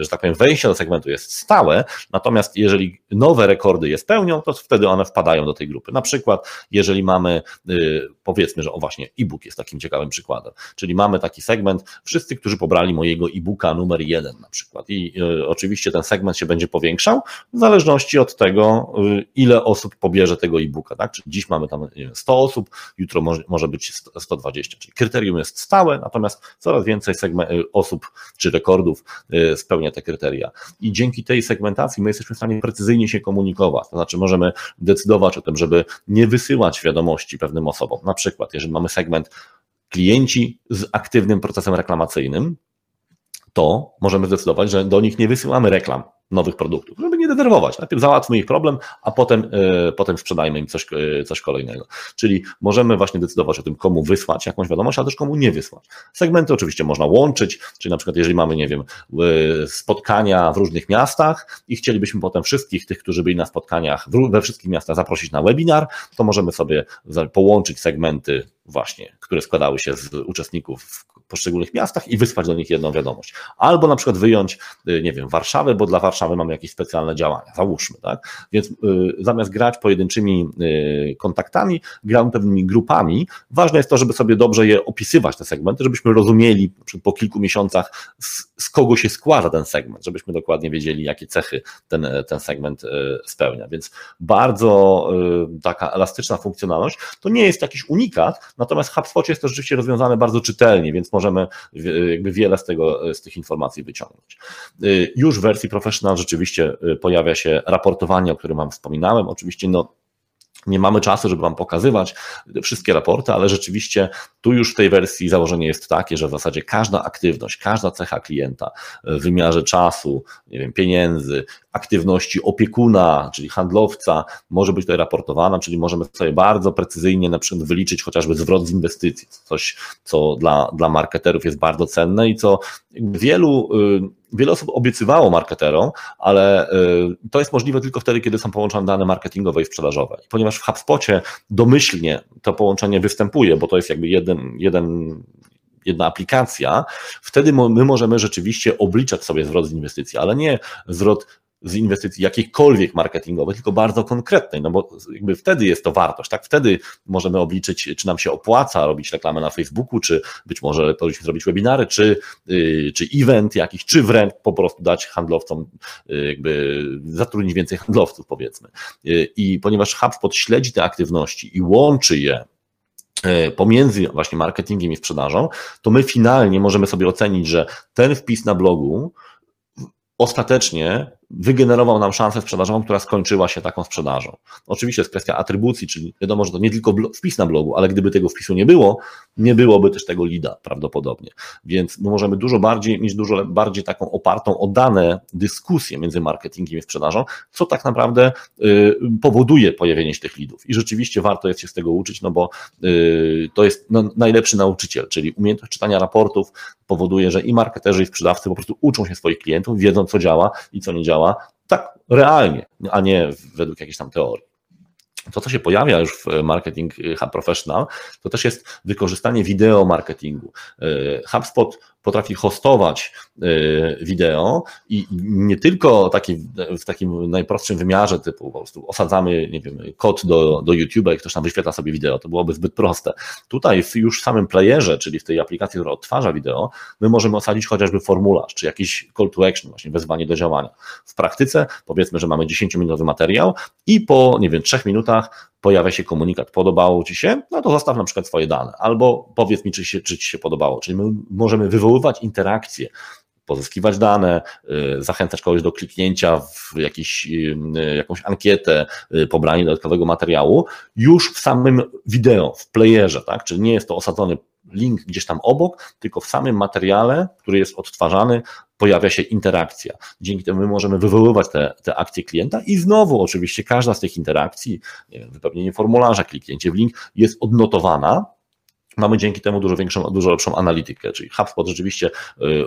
że tak powiem, wejście do segmentu jest stałe, natomiast jeżeli nowe rekordy je spełnią, to wtedy one wpadają do tej grupy. Na przykład, jeżeli mamy, y, powiedzmy, że o właśnie e-book jest takim ciekawym przykładem, czyli mamy taki segment, wszyscy, którzy pobrali mojego e-booka numer jeden na przykład i y, oczywiście ten segment się będzie powiększał w zależności od tego, ile osób pobierze tego e-booka, tak? Czyli dziś mamy tam wiem, 100 osób, jutro może, może być 120, czyli kryterium jest stałe, natomiast coraz więcej osób czy rekordów spełnia te kryteria. I dzięki tej segmentacji my jesteśmy w stanie precyzyjnie się komunikować. To znaczy możemy decydować o tym, żeby nie wysyłać wiadomości pewnym osobom. Na przykład, jeżeli mamy segment klienci z aktywnym procesem reklamacyjnym, to możemy zdecydować, że do nich nie wysyłamy reklam nowych produktów, żeby nie denerwować. Najpierw załatwmy ich problem, a potem, yy, potem sprzedajmy im coś, yy, coś kolejnego. Czyli możemy właśnie decydować o tym, komu wysłać jakąś wiadomość, a też komu nie wysłać. Segmenty oczywiście można łączyć, czyli na przykład jeżeli mamy, nie wiem, spotkania w różnych miastach i chcielibyśmy potem wszystkich tych, którzy byli na spotkaniach we wszystkich miastach zaprosić na webinar, to możemy sobie połączyć segmenty właśnie, które składały się z uczestników poszczególnych miastach i wysłać do nich jedną wiadomość. Albo na przykład wyjąć, y, nie wiem, Warszawę, bo dla Warszawy mamy jakieś specjalne działania, załóżmy, tak? Więc y, zamiast grać pojedynczymi y, kontaktami, gramy pewnymi grupami. Ważne jest to, żeby sobie dobrze je opisywać, te segmenty, żebyśmy rozumieli po kilku miesiącach, z, kogo się składa ten segment, żebyśmy dokładnie wiedzieli, jakie cechy ten, ten segment spełnia. Więc bardzo taka elastyczna funkcjonalność. To nie jest jakiś unikat, natomiast HubSpot jest to rzeczywiście rozwiązane bardzo czytelnie, więc możemy jakby wiele z, tego, z tych informacji wyciągnąć. Y, już w wersji professional rzeczywiście y, pojawia się raportowanie, o którym Wam wspominałem. Oczywiście no, nie mamy czasu, żeby Wam pokazywać wszystkie raporty, ale rzeczywiście tu już w tej wersji założenie jest takie, że w zasadzie każda aktywność, każda cecha klienta w wymiarze czasu, nie wiem, pieniędzy, aktywności opiekuna, czyli handlowca, może być tutaj raportowana, czyli możemy sobie bardzo precyzyjnie na przykład wyliczyć chociażby zwrot z inwestycji, coś, co dla, dla marketerów jest bardzo cenne i co wielu y, wiele osób obiecywało marketerom, ale y, to jest możliwe tylko wtedy, kiedy są połączone dane marketingowe i sprzedażowe. Ponieważ w HubSpocie domyślnie to połączenie występuje, bo to jest jakby jeden, jeden jedna aplikacja, wtedy my możemy rzeczywiście obliczać sobie zwrot z inwestycji, ale nie zwrot z inwestycji jakiejkolwiek marketingowej, tylko bardzo konkretnej, no bo jakby wtedy jest to wartość, tak? Wtedy możemy obliczyć, czy nam się opłaca robić reklamę na Facebooku, czy być może powinniśmy zrobić webinary, czy, yy, czy event jakiś, czy wręcz po prostu dać handlowcom, yy, jakby zatrudnić więcej handlowców, powiedzmy. Yy, I ponieważ HubSpot śledzi te aktywności i łączy je pomiędzy właśnie marketingiem i sprzedażą, to my finalnie możemy sobie ocenić, że ten wpis na blogu ostatecznie wygenerował nam szansę sprzedażową, która skończyła się taką sprzedażą. Oczywiście jest kwestia atrybucji, czyli wiadomo, że to nie tylko wpis na blogu, ale gdyby tego wpisu nie było, nie byłoby też tego lida prawdopodobnie. Więc my możemy dużo bardziej mieć dużo bardziej taką opartą o dane dyskusję między marketingiem i sprzedażą, co tak naprawdę y, powoduje pojawienie się tych lidów. I rzeczywiście warto jest się z tego uczyć, no bo y, to jest no, najlepszy nauczyciel, czyli umiejętność czytania raportów powoduje, że i marketerzy, i sprzedawcy po prostu uczą się swoich klientów, wiedzą co działa i co nie działa działa tak realnie, a nie według jakiejś tam teorii. To, co się pojawia już w Marketing Hub Professional, to też jest wykorzystanie wideo marketingu. HubSpot potrafi hostować y, wideo i nie tylko taki, w takim najprostszym wymiarze typu po prostu osadzamy, nie wiem, kod do, do YouTube'a i ktoś tam wyświetla sobie wideo, to byłoby zbyt proste. Tutaj w już samym playerze, czyli w tej aplikacji, która odtwarza wideo, my możemy osadzić chociażby formularz, czy jakiś call to action, właśnie wezwanie do działania. W praktyce powiedzmy, że mamy 10-minutowy materiał i po, nie wiem, 3 minutach pojawia się komunikat, podobało Ci się, no to zostaw na przykład swoje dane, albo powiedz mi, czy, się, czy Ci się podobało. Czyli my możemy wywoływać interakcje, pozyskiwać dane, y, zachęcać kogoś do kliknięcia w jakiś, y, jakąś ankietę, y, pobranie dodatkowego materiału, już w samym wideo, w playerze, tak? Czyli nie jest to osadzony link gdzieś tam obok, tylko w samym materiale, który jest odtwarzany, pojawia się interakcja. Dzięki temu my możemy wywoływać te, te akcje klienta i znowu oczywiście każda z tych interakcji, nie wiem, wypełnienie formularza, kliknięcie w link jest odnotowana mamy dzięki temu dużo większą, dużo lepszą analitykę, czyli HubSpot rzeczywiście y,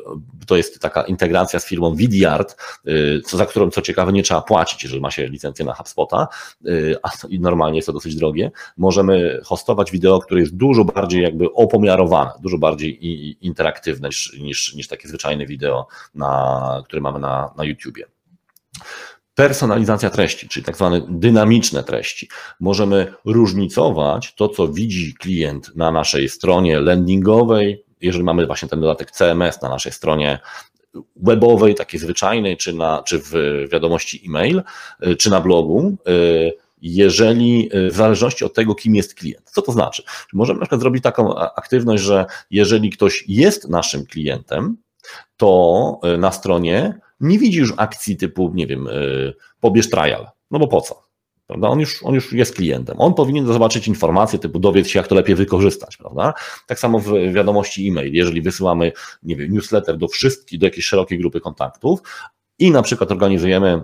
to jest taka integracja z firmą Vidyard, y, co za którą co ciekawe nie trzeba płacić, jeżeli ma się licencję na HubSpota, y, a normalnie jest to dosyć drogie. Możemy hostować wideo, które jest dużo bardziej jakby opomiarowane, dużo bardziej interaktywne niż, niż, niż takie zwyczajne wideo, na, które mamy na, na YouTubie personalizacja treści, czyli tak zwane dynamiczne treści. Możemy różnicować to, co widzi klient na naszej stronie landingowej, jeżeli mamy właśnie ten dodatek CMS na naszej stronie webowej, takiej zwyczajnej, czy, na, czy w wiadomości e-mail, czy na blogu, jeżeli w zależności od tego, kim jest klient. Co to znaczy? Możemy na przykład zrobić taką aktywność, że jeżeli ktoś jest naszym klientem, to na stronie nie widzi już akcji typu, nie wiem, y, pobierz trial. No bo po co? Prawda? On, już, on już jest klientem. On powinien zobaczyć informacje typu dowiedz się, jak to lepiej wykorzystać. Prawda? Tak samo w wiadomości e-mail. Jeżeli wysyłamy nie wiem, newsletter do wszystkich, do jakiejś szerokiej grupy kontaktów i na przykład organizujemy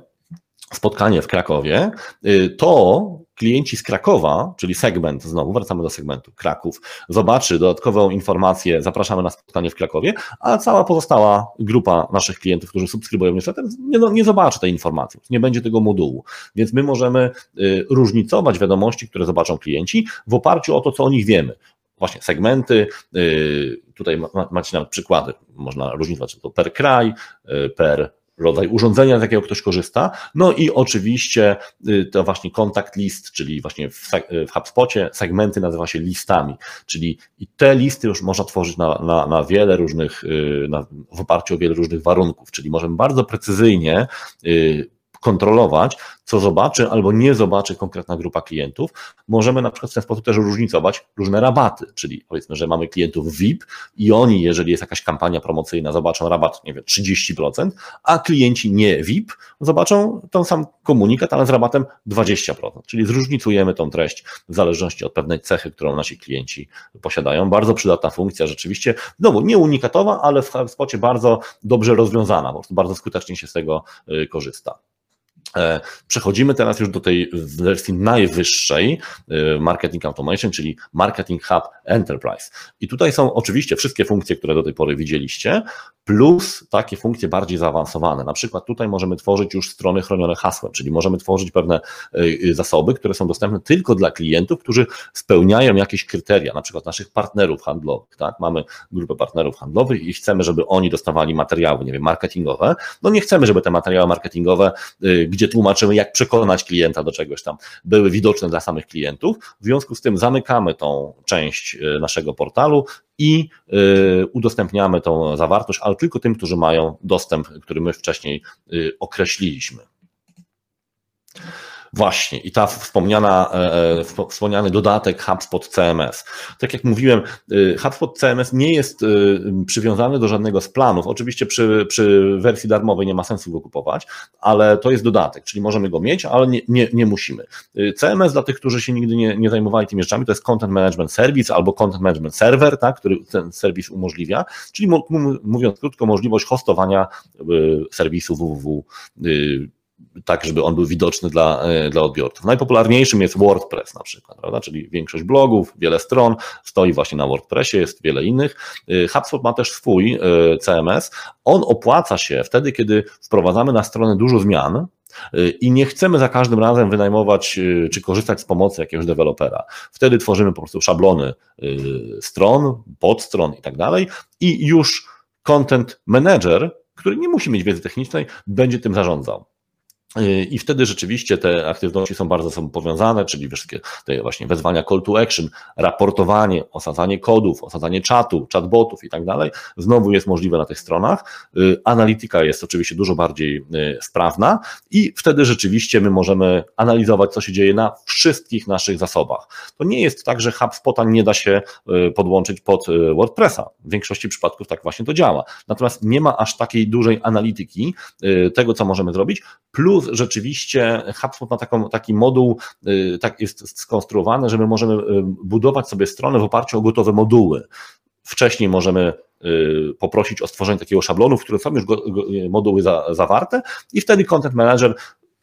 spotkanie w Krakowie, y, to klienci z Krakowa, czyli segment, znowu wracamy do segmentu Kraków, zobaczy dodatkową informację, zapraszamy na spotkanie w Krakowie, a cała pozostała grupa naszych klientów, którzy subskrybują newsletter, nie, no, nie zobaczy tej informacji, nie będzie tego modułu. Więc my możemy y, różnicować wiadomości, które zobaczą klienci w oparciu o to, co o nich wiemy właśnie segmenty. Y, tutaj macie nawet przykłady, można różnicować to per kraj, y, per rodzaj urządzenia, z jakiego ktoś korzysta. No i oczywiście y, to właśnie kontakt list, czyli właśnie w, w HubSpocie segmenty nazywa się listami, czyli i te listy już można tworzyć na, na, na wiele różnych, y, na, w oparciu o wiele różnych warunków, czyli możemy bardzo precyzyjnie y, kontrolować, co zobaczy albo nie zobaczy konkretna grupa klientów. Możemy na przykład w ten sposób też różnicować różne rabaty, czyli powiedzmy, że mamy klientów VIP i oni, jeżeli jest jakaś kampania promocyjna, zobaczą rabat, nie wiem, 30%, a klienci nie VIP zobaczą ten sam komunikat, ale z rabatem 20%, czyli zróżnicujemy tą treść w zależności od pewnej cechy, którą nasi klienci posiadają. Bardzo przydatna funkcja, rzeczywiście, znowu nie unikatowa, ale w spocie bardzo dobrze rozwiązana, po prostu bardzo skutecznie się z tego y, korzysta. E, przechodzimy teraz już do tej wersji najwyższej e, Marketing Automation, czyli Marketing Hub Enterprise. I tutaj są oczywiście wszystkie funkcje, które do tej pory widzieliście, plus takie funkcje bardziej zaawansowane. Na przykład tutaj możemy tworzyć już strony chronione hasłem, czyli możemy tworzyć pewne e, zasoby, które są dostępne tylko dla klientów, którzy spełniają jakieś kryteria, na przykład naszych partnerów handlowych. Tak? Mamy grupę partnerów handlowych i chcemy, żeby oni dostawali materiały, nie wiem, marketingowe. No nie chcemy, żeby te materiały marketingowe, gdzie gdzie tłumaczymy, jak przekonać klienta do czegoś tam, były widoczne dla samych klientów. W związku z tym zamykamy tą część e, naszego portalu i e, udostępniamy tą zawartość, ale tylko tym, którzy mają dostęp, który my wcześniej e, określiliśmy. Właśnie, i ta wspomniana, e, e, wspomniany dodatek HubSpot CMS. Tak jak mówiłem, e, HubSpot CMS nie jest przywiązany do żadnego z planów. Oczywiście przy, przy wersji darmowej nie ma sensu go kupować, ale to jest dodatek, czyli możemy go mieć, ale nie, nie, nie musimy. CMS dla tych, którzy się nigdy nie, nie zajmowali tymi rzeczami, to jest Content Management Service albo Content Management Server, tak, który ten serwis umożliwia, czyli mówiąc krótko, możliwość hostowania serwisu www tak, żeby on był widoczny dla, e, dla odbiorców. Najpopularniejszym jest WordPress na przykład, prawda? czyli większość blogów, wiele stron stoi właśnie na WordPressie, jest wiele innych. E, HubSpot ma też swój e, CMS. On opłaca się wtedy, kiedy wprowadzamy na stronę dużo zmian, i nie chcemy za każdym razem wynajmować czy korzystać z pomocy jakiegoś dewelopera. Wtedy tworzymy po prostu szablony stron, podstron i tak dalej i już content manager, który nie musi mieć wiedzy technicznej, będzie tym zarządzał. Y, I wtedy rzeczywiście te aktywności są bardzo sobą powiązane, czyli wszystkie te właśnie wezwania call to action, raportowanie, osadzanie kodów, osadzanie czatu, chatbotów i tak dalej, znowu jest możliwe na tych stronach. Y, analityka jest oczywiście dużo bardziej y, sprawna i wtedy rzeczywiście my możemy analizować, co się dzieje na wszystkich naszych zasobach. To nie jest tak, że HubSpota nie da się podłączyć pod WordPressa. W większości przypadków tak właśnie to działa. Natomiast nie ma aż takiej dużej analityki tego, co możemy zrobić, plus rzeczywiście HubSpot ma taką, taki moduł, y, tak jest skonstruowany, że my możemy y, budować sobie stronę w oparciu o gotowe moduły. Wcześniej możemy poprosić o stworzenie takiego szablonu, w którym są już moduły za, zawarte i wtedy Content Manager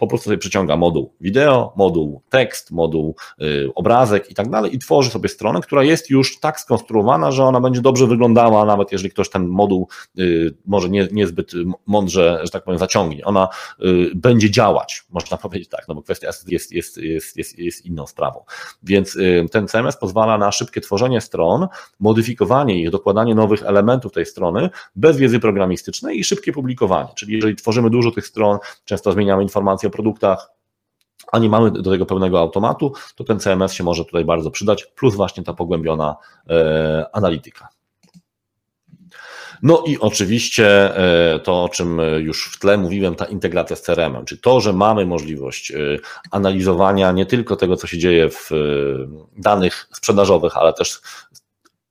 po prostu sobie przeciąga moduł wideo, moduł tekst, moduł y, obrazek i tak dalej i tworzy sobie stronę, która jest już tak skonstruowana, że ona będzie dobrze wyglądała, nawet jeżeli ktoś ten moduł y, może nie, niezbyt mądrze, że tak powiem, zaciągnie. Ona y, będzie działać, można powiedzieć tak, no bo kwestia jest, jest, jest, jest, jest, inną sprawą. Więc ten CMS pozwala na szybkie tworzenie stron, modyfikowanie ich, dokładanie nowych elementów tej strony bez wiedzy programistycznej i szybkie publikowanie. Czyli jeżeli tworzymy dużo tych stron, często zmieniamy informacje o produktach, a nie mamy do tego pełnego automatu, to ten CMS się może tutaj bardzo przydać, plus właśnie ta pogłębiona e, analityka. No i oczywiście e, to, o czym już w tle mówiłem, ta integracja z CRM-em, to, że mamy możliwość e, analizowania nie tylko tego, co się dzieje w danych sprzedażowych, ale też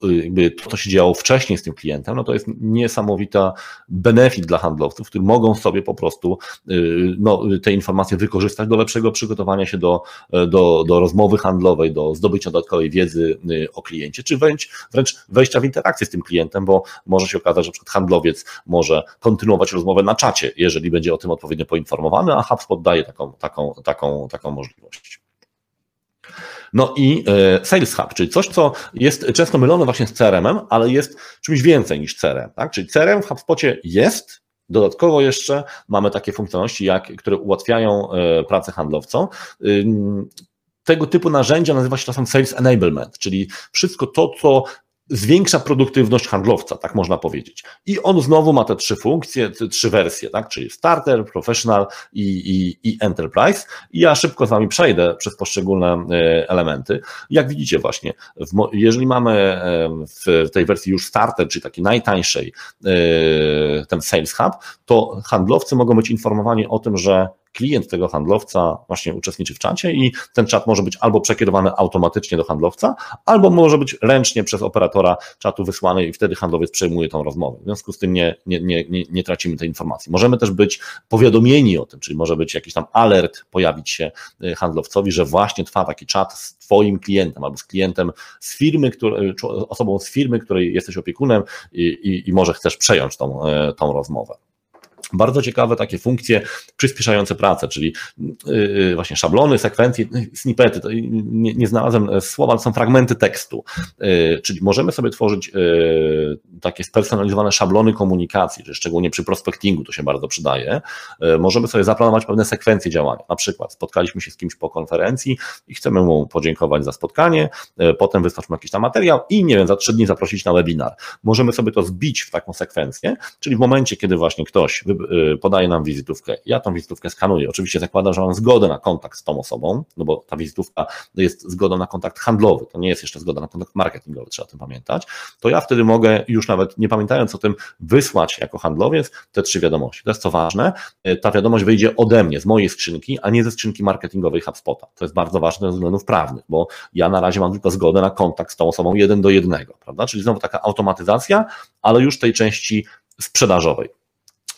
jakby to, co się działo wcześniej z tym klientem, no to jest niesamowita benefit dla handlowców, którzy mogą sobie po prostu y, no, te informacje wykorzystać do lepszego przygotowania się do, do, do rozmowy handlowej, do zdobycia dodatkowej wiedzy y, o kliencie, czy wręcz, wręcz wejścia w interakcję z tym klientem, bo może się okazać, że przykład handlowiec może kontynuować rozmowę na czacie, jeżeli będzie o tym odpowiednio poinformowany, a HubSpot daje taką, taką, taką, taką możliwość. No i e, Sales Hub, czyli coś, co jest często mylone właśnie z CRM-em, ale jest czymś więcej niż CRM. Tak? Czyli CRM w HubSpocie jest, Dodatkowo jeszcze mamy takie funkcjonalności, jak, które ułatwiają e, pracę handlowcom. Tego typu narzędzia nazywa się czasem Sales Enablement, czyli wszystko to, co zwiększa produktywność handlowca, tak można powiedzieć. I on znowu ma te trzy funkcje, te trzy wersje, tak? czyli starter, professional i, i, i enterprise. I ja szybko z Wami przejdę przez poszczególne e, elementy. Jak widzicie właśnie, w, jeżeli mamy e, w tej wersji już starter, czyli takiej najtańszej, e, ten Sales Hub, to handlowcy mogą być informowani o tym, że klient tego handlowca właśnie uczestniczy w czacie i ten czat może być albo przekierowany automatycznie do handlowca, albo może być ręcznie przez operatora czatu wysłany i wtedy handlowiec przejmuje tą rozmowę. W związku z tym nie, nie, nie, nie, nie tracimy tej informacji. Możemy też być powiadomieni o tym, czyli może być jakiś tam alert pojawić się y, handlowcowi, że właśnie trwa taki czat z Twoim klientem albo z klientem z firmy, który, osobą z firmy, której jesteś opiekunem i, i, i może chcesz przejąć tą, y, tą rozmowę. Bardzo ciekawe takie funkcje przyspieszające pracę, czyli yy, właśnie szablony, sekwencje, snippety. Nie, nie znalazłem słowa, ale są fragmenty tekstu. Yy, czyli możemy sobie tworzyć yy, takie spersonalizowane szablony komunikacji, szczególnie przy prospectingu to się bardzo przydaje. Możemy sobie zaplanować pewne sekwencje działania. Na przykład spotkaliśmy się z kimś po konferencji i chcemy mu podziękować za spotkanie, potem wysłać mu jakiś tam materiał i nie wiem, za trzy dni zaprosić na webinar. Możemy sobie to zbić w taką sekwencję, czyli w momencie, kiedy właśnie ktoś Y, podaje nam wizytówkę. Ja tą wizytówkę skanuję. Oczywiście zakładam, że mam zgodę na kontakt z tą osobą, no bo ta wizytówka jest zgodą na kontakt handlowy, to nie jest jeszcze zgoda na kontakt marketingowy, trzeba o tym pamiętać. To ja wtedy mogę już nawet nie pamiętając o tym wysłać jako handlowiec te trzy wiadomości. To jest co ważne, y, ta wiadomość wyjdzie ode mnie, z mojej skrzynki, a nie ze skrzynki marketingowej HubSpota. To jest bardzo ważne ze względów prawnych, bo ja na razie mam tylko zgodę na kontakt z tą osobą jeden do jednego, prawda? Czyli znowu taka automatyzacja, ale już tej części sprzedażowej.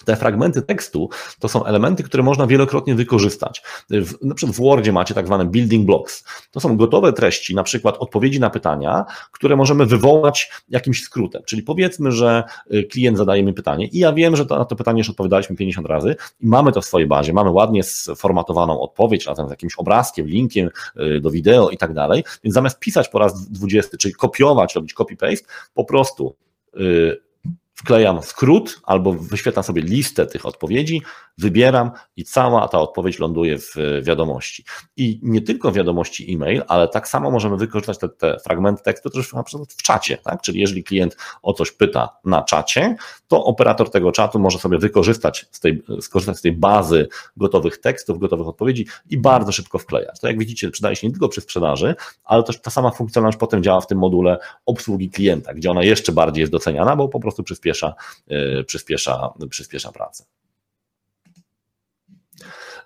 Te fragmenty tekstu to są elementy, które można wielokrotnie wykorzystać. W, na przykład w Wordzie macie tak zwane building blocks. To są gotowe treści, na przykład odpowiedzi na pytania, które możemy wywołać jakimś skrótem. Czyli powiedzmy, że y, klient zadaje mi pytanie i ja wiem, że to, na to pytanie już odpowiadaliśmy 50 razy i mamy to w swojej bazie, mamy ładnie sformatowaną odpowiedź razem z jakimś obrazkiem, linkiem y, do wideo i tak dalej. Więc zamiast pisać po raz 20, czyli kopiować, robić copy-paste, po prostu y, wklejam skrót albo wyświetlam sobie listę tych odpowiedzi, wybieram i cała ta odpowiedź ląduje w wiadomości. I nie tylko wiadomości e-mail, ale tak samo możemy wykorzystać te, te fragmenty tekstu też na przykład w czacie, tak? Czyli jeżeli klient o coś pyta na czacie, to operator tego czatu może sobie wykorzystać z tej, skorzystać z tej bazy gotowych tekstów, gotowych odpowiedzi i bardzo szybko wklejać. To jak widzicie, przydaje się nie tylko przy sprzedaży, ale też ta sama funkcjonalność potem działa w tym module obsługi klienta, gdzie ona jeszcze bardziej jest doceniana, bo po prostu przyspiesza, yy, przyspiesza, przyspiesza pracę.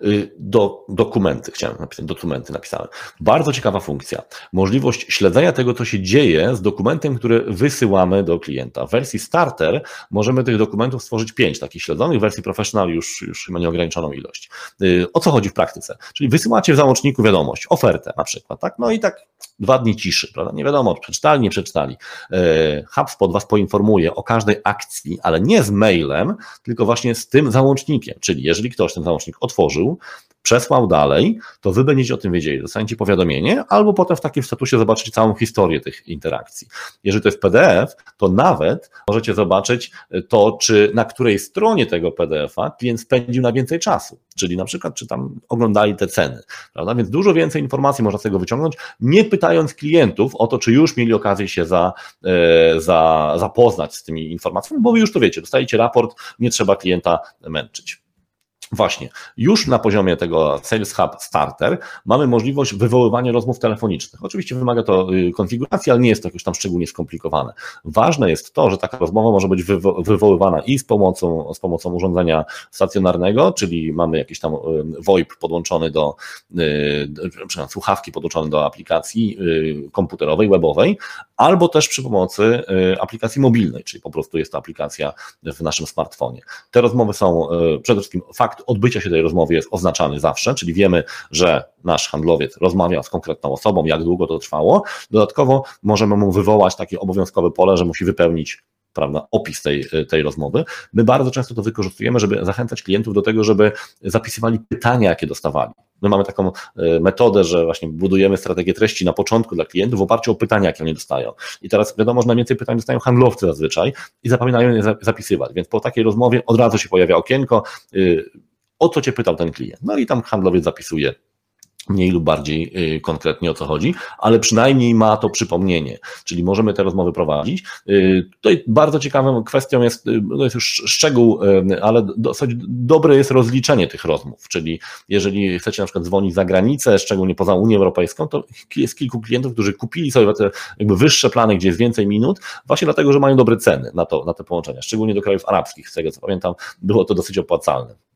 Y, do, dokumenty, chciałem napisać, dokumenty napisałem. Bardzo ciekawa funkcja. Możliwość śledzenia tego, co się dzieje z dokumentem, który wysyłamy do klienta. W wersji starter możemy tych dokumentów stworzyć pięć takich śledzonych, w wersji professional już, już ma nieograniczoną ilość. Y, o co chodzi w praktyce? Czyli wysyłacie w załączniku wiadomość, ofertę na przykład, tak? No i tak dwa dni ciszy, prawda? Nie wiadomo, przeczytali, nie przeczytali. Y, HubSpot Was poinformuje o każdej akcji, ale nie z mailem, tylko właśnie z tym załącznikiem. Czyli jeżeli ktoś ten załącznik otworzył, przesłał dalej, to wy będziecie o tym wiedzieli, dostaniecie powiadomienie, albo potem w takim statusie zobaczycie całą historię tych interakcji. Jeżeli to jest PDF, to nawet możecie zobaczyć to, czy na której stronie tego PDF-a klient spędził na więcej czasu, czyli na przykład, czy tam oglądali te ceny, prawda? Więc dużo więcej informacji można z tego wyciągnąć, nie pytając klientów o to, czy już mieli okazję się za, e, za, zapoznać z tymi informacjami, bo wy już to wiecie, dostajecie raport, nie trzeba klienta męczyć. Właśnie, już na poziomie tego Sales Hub Starter mamy możliwość wywoływania rozmów telefonicznych. Oczywiście wymaga to y, konfiguracji, ale nie jest to jakoś tam szczególnie skomplikowane. Ważne jest to, że taka rozmowa może być wywo wywoływana i z pomocą, z pomocą urządzenia stacjonarnego, czyli mamy jakiś tam y, VoIP podłączony do, y, przepraszam, słuchawki podłączone do aplikacji komputerowej, webowej, albo też przy pomocy aplikacji mobilnej, czyli po prostu jest to aplikacja w naszym smartfonie. Te rozmowy są przede wszystkim fakt fakt odbycia się tej rozmowy jest oznaczany zawsze, czyli wiemy, że nasz handlowiec rozmawia z konkretną osobą, jak długo to trwało. Dodatkowo możemy mu wywołać takie obowiązkowe pole, że musi wypełnić prawda, opis tej, tej rozmowy. My bardzo często to wykorzystujemy, żeby zachęcać klientów do tego, żeby zapisywali pytania, jakie dostawali. My mamy taką e, metodę, że właśnie budujemy strategię treści na początku dla klientów w oparciu o pytania, jakie oni dostają. I teraz wiadomo, że najwięcej pytań dostają handlowcy zazwyczaj i zapominają je zapisywać. Więc po takiej rozmowie od razu się pojawia okienko, y, o co cię pytał ten klient. No i tam handlowiec zapisuje mniej lub bardziej y, konkretnie o co chodzi, ale przynajmniej ma to przypomnienie, czyli możemy te rozmowy prowadzić. Y, tutaj bardzo ciekawą kwestią jest, y, to jest już szczegół, ale dosyć dobre jest rozliczenie tych rozmów, czyli jeżeli chcecie na przykład dzwonić za granicę, szczególnie poza Unię Europejską, to jest kilku klientów, którzy kupili sobie te jakby wyższe plany, gdzie jest więcej minut, właśnie dlatego, że mają dobre ceny na, to, na te połączenia, szczególnie do krajów arabskich, z tego co pamiętam, było to dosyć opłacalne.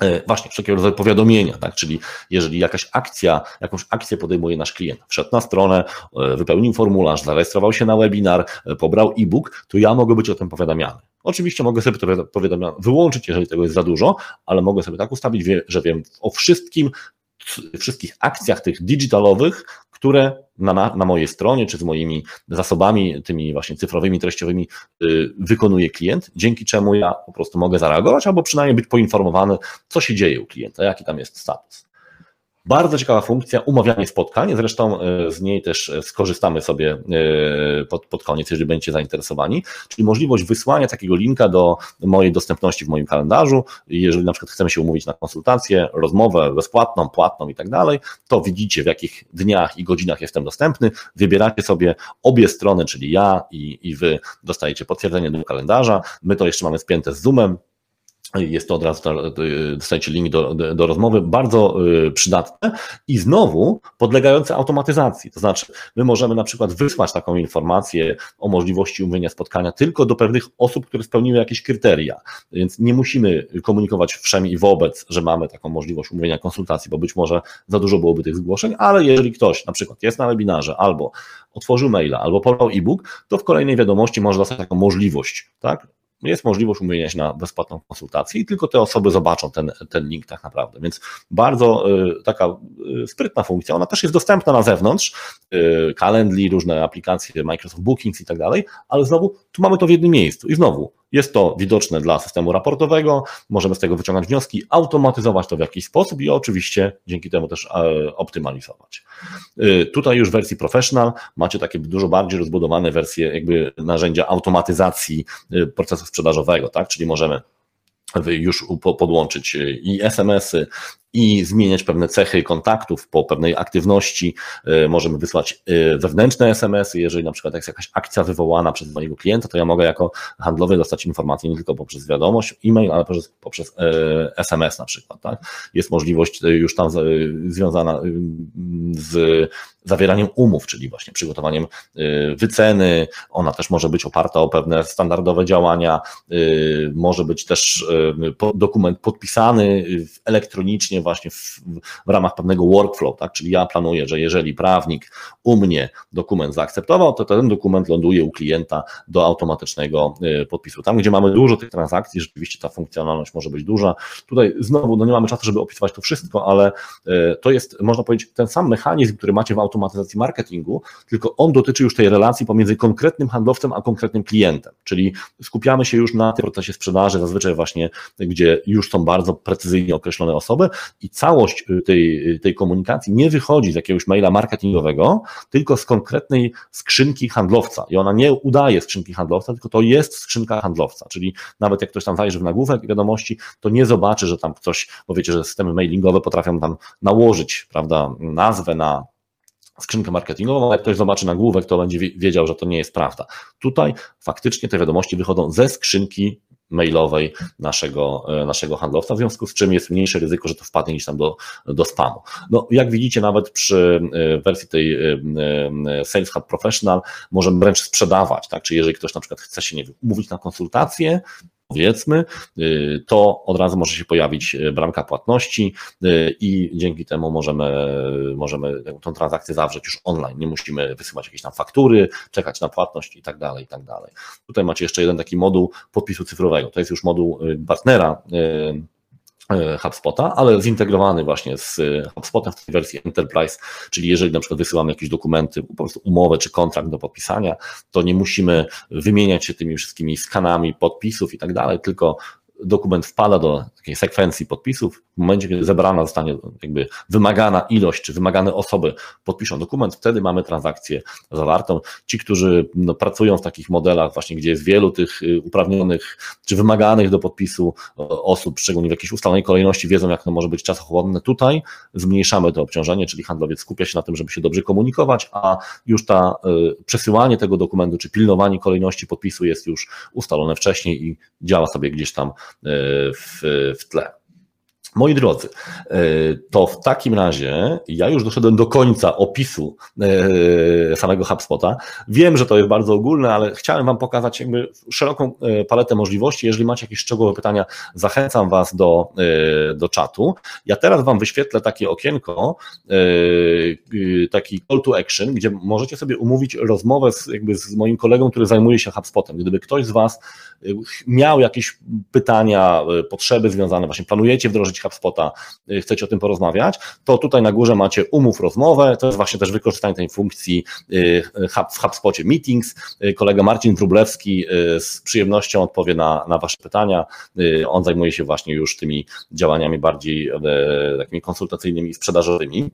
E, właśnie, wszelkiego rodzaju powiadomienia, tak? czyli jeżeli jakaś akcja, jakąś akcję podejmuje nasz klient, wszedł na stronę, e, wypełnił formularz, zarejestrował się na webinar, e, pobrał e-book, to ja mogę być o tym powiadamiany. Oczywiście mogę sobie to powiadomienie wyłączyć, jeżeli tego jest za dużo, ale mogę sobie tak ustawić, że wiem o wszystkim, wszystkich akcjach tych digitalowych, które na, na mojej stronie, czy z moimi zasobami, tymi właśnie cyfrowymi, treściowymi yy, wykonuje klient, dzięki czemu ja po prostu mogę zareagować, albo przynajmniej być poinformowany, co się dzieje u klienta, jaki tam jest status. Bardzo ciekawa funkcja, umawianie spotkań, zresztą e, z niej też e, skorzystamy sobie e, pod, pod koniec, jeżeli będziecie zainteresowani, czyli możliwość wysłania takiego linka do mojej dostępności w moim kalendarzu. Jeżeli na przykład chcemy się umówić na konsultację, rozmowę bezpłatną, płatną i tak dalej, to widzicie w jakich dniach i godzinach jestem dostępny, wybieracie sobie obie strony, czyli ja i, i wy dostajecie potwierdzenie do kalendarza. My to jeszcze mamy spięte z Zoomem, jest to od razu, dostajecie link do, do, do, rozmowy, bardzo y, przydatne i znowu podlegające automatyzacji. To znaczy, my możemy na przykład wysłać taką informację o możliwości umówienia spotkania tylko do pewnych osób, które spełniły jakieś kryteria, więc nie musimy komunikować wszem i wobec, że mamy taką możliwość umówienia konsultacji, bo być może za dużo byłoby tych zgłoszeń, ale jeżeli ktoś na przykład jest na webinarze albo otworzył maila, albo pobrał e-book, to w kolejnej wiadomości może dostać taką możliwość, tak? Jest możliwość umówienia się na bezpłatną konsultację i tylko te osoby zobaczą ten, ten link tak naprawdę. Więc bardzo y, taka y, sprytna funkcja. Ona też jest dostępna na zewnątrz, y, Calendly, różne aplikacje, Microsoft Bookings i tak dalej, ale znowu tu mamy to w jednym miejscu i znowu jest to widoczne dla systemu raportowego, możemy z tego wyciągać wnioski, automatyzować to w jakiś sposób i oczywiście dzięki temu też e, optymalizować. E, tutaj już w wersji professional macie takie dużo bardziej rozbudowane wersje jakby narzędzia automatyzacji e, procesu sprzedażowego, tak? Czyli możemy już podłączyć i SMS-y, i zmieniać pewne cechy kontaktów po pewnej aktywności. E, możemy wysłać e, wewnętrzne SMS-y. Jeżeli na przykład jest jakaś akcja wywołana przez mojego klienta, to ja mogę jako handlowy dostać informację nie tylko poprzez wiadomość, e-mail, ale poprzez, poprzez SMS na przykład. Tak? Jest możliwość już tam związana z zawieraniem umów, czyli właśnie przygotowaniem wyceny. Ona też może być oparta o pewne standardowe działania. Może być też dokument podpisany elektronicznie właśnie w, w ramach pewnego workflow, tak? Czyli ja planuję, że jeżeli prawnik u mnie dokument zaakceptował, to ten dokument ląduje u klienta do automatycznego y, podpisu. Tam, gdzie mamy dużo tych transakcji, rzeczywiście ta funkcjonalność może być duża. Tutaj znowu, no nie mamy czasu, żeby opisywać to wszystko, ale y, to jest, można powiedzieć, ten sam mechanizm, który macie w automatyzacji marketingu, tylko on dotyczy już tej relacji pomiędzy konkretnym handlowcem a konkretnym klientem, czyli skupiamy się już na tym procesie sprzedaży, zazwyczaj właśnie, gdzie już są bardzo precyzyjnie określone osoby i całość y, tej, tej komunikacji nie wychodzi z jakiegoś maila marketingowego, tylko z konkretnej skrzynki handlowca i ona nie udaje skrzynki handlowca, tylko to jest skrzynka handlowca, czyli nawet jak ktoś tam zajrzy w nagłówek wiadomości, to nie zobaczy, że tam ktoś, bo wiecie, że systemy mailingowe potrafią tam nałożyć, prawda, nazwę na skrzynkę marketingową, ale jak ktoś zobaczy nagłówek, to będzie wiedział, że to nie jest prawda. Tutaj faktycznie te wiadomości wychodzą ze skrzynki mailowej naszego, e, naszego handlowca, w związku z czym jest mniejsze ryzyko, że to wpadnie niż tam do, do spamu. No, jak widzicie, nawet przy e, wersji tej e, Sales Hub Professional możemy wręcz sprzedawać, tak? Czyli jeżeli ktoś na przykład chce się nie wiem, umówić na konsultację, powiedzmy, y, to od razu może się pojawić y, bramka płatności y, i dzięki temu możemy, możemy tą transakcję zawrzeć już online. Nie musimy wysyłać jakiejś tam faktury, czekać na płatność i tak dalej, i tak dalej. Tutaj macie jeszcze jeden taki moduł podpisu cyfrowego. To jest już moduł partnera HubSpota, ale zintegrowany właśnie z e, HubSpotem w tej wersji Enterprise, czyli jeżeli na przykład wysyłamy jakieś dokumenty, po prostu umowę czy kontrakt do podpisania, to nie musimy wymieniać się tymi wszystkimi skanami podpisów i tak dalej, tylko dokument wpada do takiej sekwencji podpisów, w momencie, kiedy zebrana zostanie jakby wymagana ilość, czy wymagane osoby podpiszą dokument, wtedy mamy transakcję zawartą. Ci, którzy no, pracują w takich modelach właśnie, gdzie jest wielu tych y, uprawnionych, czy wymaganych do podpisu osób, szczególnie w jakiejś ustalonej kolejności, wiedzą, jak to może być czasochłonne. Tutaj zmniejszamy to obciążenie, czyli handlowiec skupia się na tym, żeby się dobrze komunikować, a już ta y, przesyłanie tego dokumentu, czy pilnowanie kolejności podpisu jest już ustalone wcześniej i działa sobie gdzieś tam w, w tle. Moi drodzy, e, to w takim razie ja już doszedłem do końca opisu e, samego HubSpota. Wiem, że to jest bardzo ogólne, ale chciałem Wam pokazać szeroką e, paletę możliwości. Jeżeli macie jakieś szczegółowe pytania, zachęcam Was do, do czatu. Ja teraz Wam wyświetlę takie okienko, taki call to action, gdzie możecie sobie umówić rozmowę z, jakby z moim kolegą, który zajmuje się HubSpotem. Gdyby ktoś z Was miał jakieś pytania, potrzeby związane, właśnie planujecie wdrożyć HubSpota, y, chcecie o tym porozmawiać, to tutaj na górze macie umów rozmowę, to jest właśnie też wykorzystanie tej funkcji y, w HubSpocie Meetings. Y, kolega Marcin Wróblewski z przyjemnością odpowie na, na Wasze pytania. On zajmuje się właśnie już tymi działaniami bardziej takimi konsultacyjnymi i sprzedażowymi.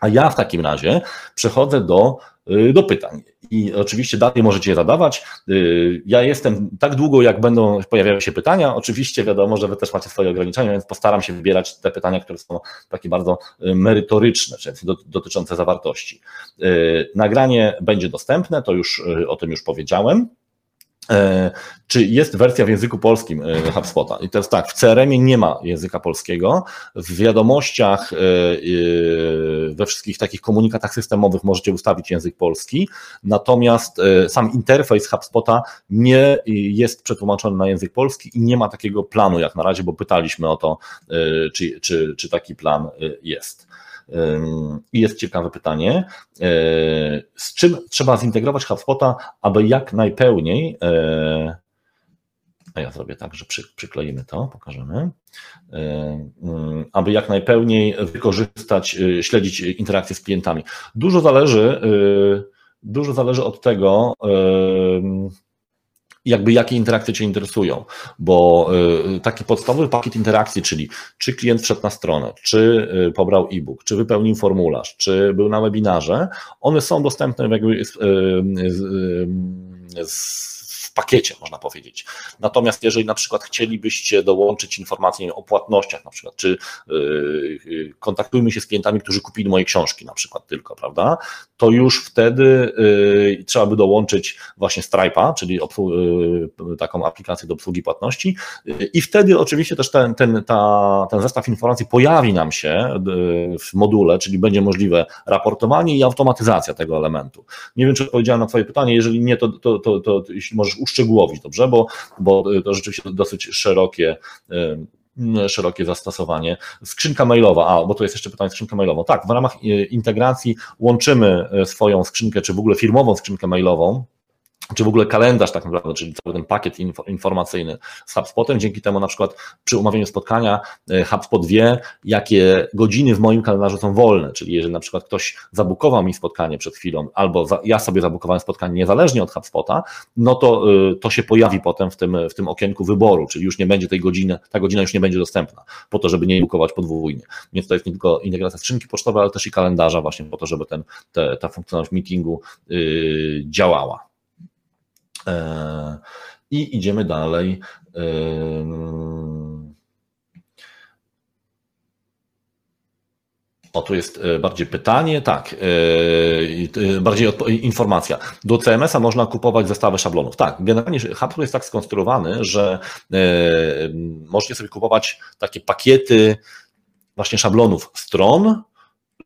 A ja w takim razie przechodzę do, do pytań. I oczywiście dalej możecie je zadawać. Y, ja jestem tak długo, jak będą pojawiały się pytania. Oczywiście wiadomo, że Wy też macie swoje ograniczenia, więc postaram się wybierać te pytania, które są takie bardzo y, merytoryczne, czyli dotyczące zawartości. Y, nagranie będzie dostępne, to już o tym już powiedziałem. E, czy jest wersja w języku polskim e, HubSpota? I jest tak, w CRM-ie nie ma języka polskiego, w wiadomościach, e, we wszystkich takich komunikatach systemowych możecie ustawić język polski, natomiast sam interfejs HubSpota nie jest przetłumaczony na język polski i nie ma takiego planu jak na razie, bo pytaliśmy o to, czy, czy, czy taki plan jest. I jest ciekawe pytanie, e, z czym trzeba zintegrować HubSpota, aby jak najpełniej, e, a ja zrobię tak, że przy, przykleimy to, pokażemy, e, aby jak najpełniej wykorzystać, śledzić interakcje z klientami. Dużo zależy, dużo zależy od tego, jakby jakie interakcje Cię interesują, bo y, taki podstawowy pakiet interakcji, czyli czy klient wszedł na stronę, czy y, pobrał e-book, czy wypełnił formularz, czy był na webinarze, one są dostępne jakby z, y, z pakiecie, można powiedzieć. Natomiast jeżeli na przykład chcielibyście dołączyć informacje o płatnościach, na przykład, czy yy, kontaktujmy się z klientami, którzy kupili moje książki, na przykład tylko, prawda, to już wtedy yy, trzeba by dołączyć właśnie Stripe'a, czyli yy, taką aplikację do obsługi płatności i wtedy oczywiście też ten, ten, ta, ten zestaw informacji pojawi nam się w module, czyli będzie możliwe raportowanie i automatyzacja tego elementu. Nie wiem, czy odpowiedziałem na Twoje pytanie, jeżeli nie, to, to, to, to jeśli możesz uszczegółowić, dobrze, bo, bo to rzeczywiście dosyć szerokie mm, szerokie zastosowanie. Skrzynka mailowa, a bo to jest jeszcze pytanie skrzynka mailową. Tak, w ramach integracji łączymy swoją skrzynkę, czy w ogóle firmową skrzynkę mailową czy w ogóle kalendarz tak naprawdę, czyli cały ten pakiet informacyjny z HubSpotem. Dzięki temu na przykład przy umawianiu spotkania e, HubSpot wie, jakie godziny w moim kalendarzu są wolne, czyli jeżeli na przykład ktoś zabukował mi spotkanie przed chwilą, albo ja sobie zabukowałem spotkanie niezależnie od HubSpota, no to e, to się pojawi potem w tym, w tym okienku wyboru, czyli już nie będzie tej godziny, ta godzina już nie będzie dostępna, po to, żeby nie bukować podwójnie. Więc to jest nie tylko integracja skrzynki pocztowej, ale też i kalendarza właśnie po to, żeby ten, te, ta funkcjonalność meetingu yy, działała. E, I idziemy dalej. E, o, tu jest e, bardziej pytanie, tak, bardziej informacja. Do CMS-a można kupować zestawy szablonów. Tak, generalnie HubSpot jest tak skonstruowany, że możecie sobie kupować takie pakiety właśnie szablonów stron,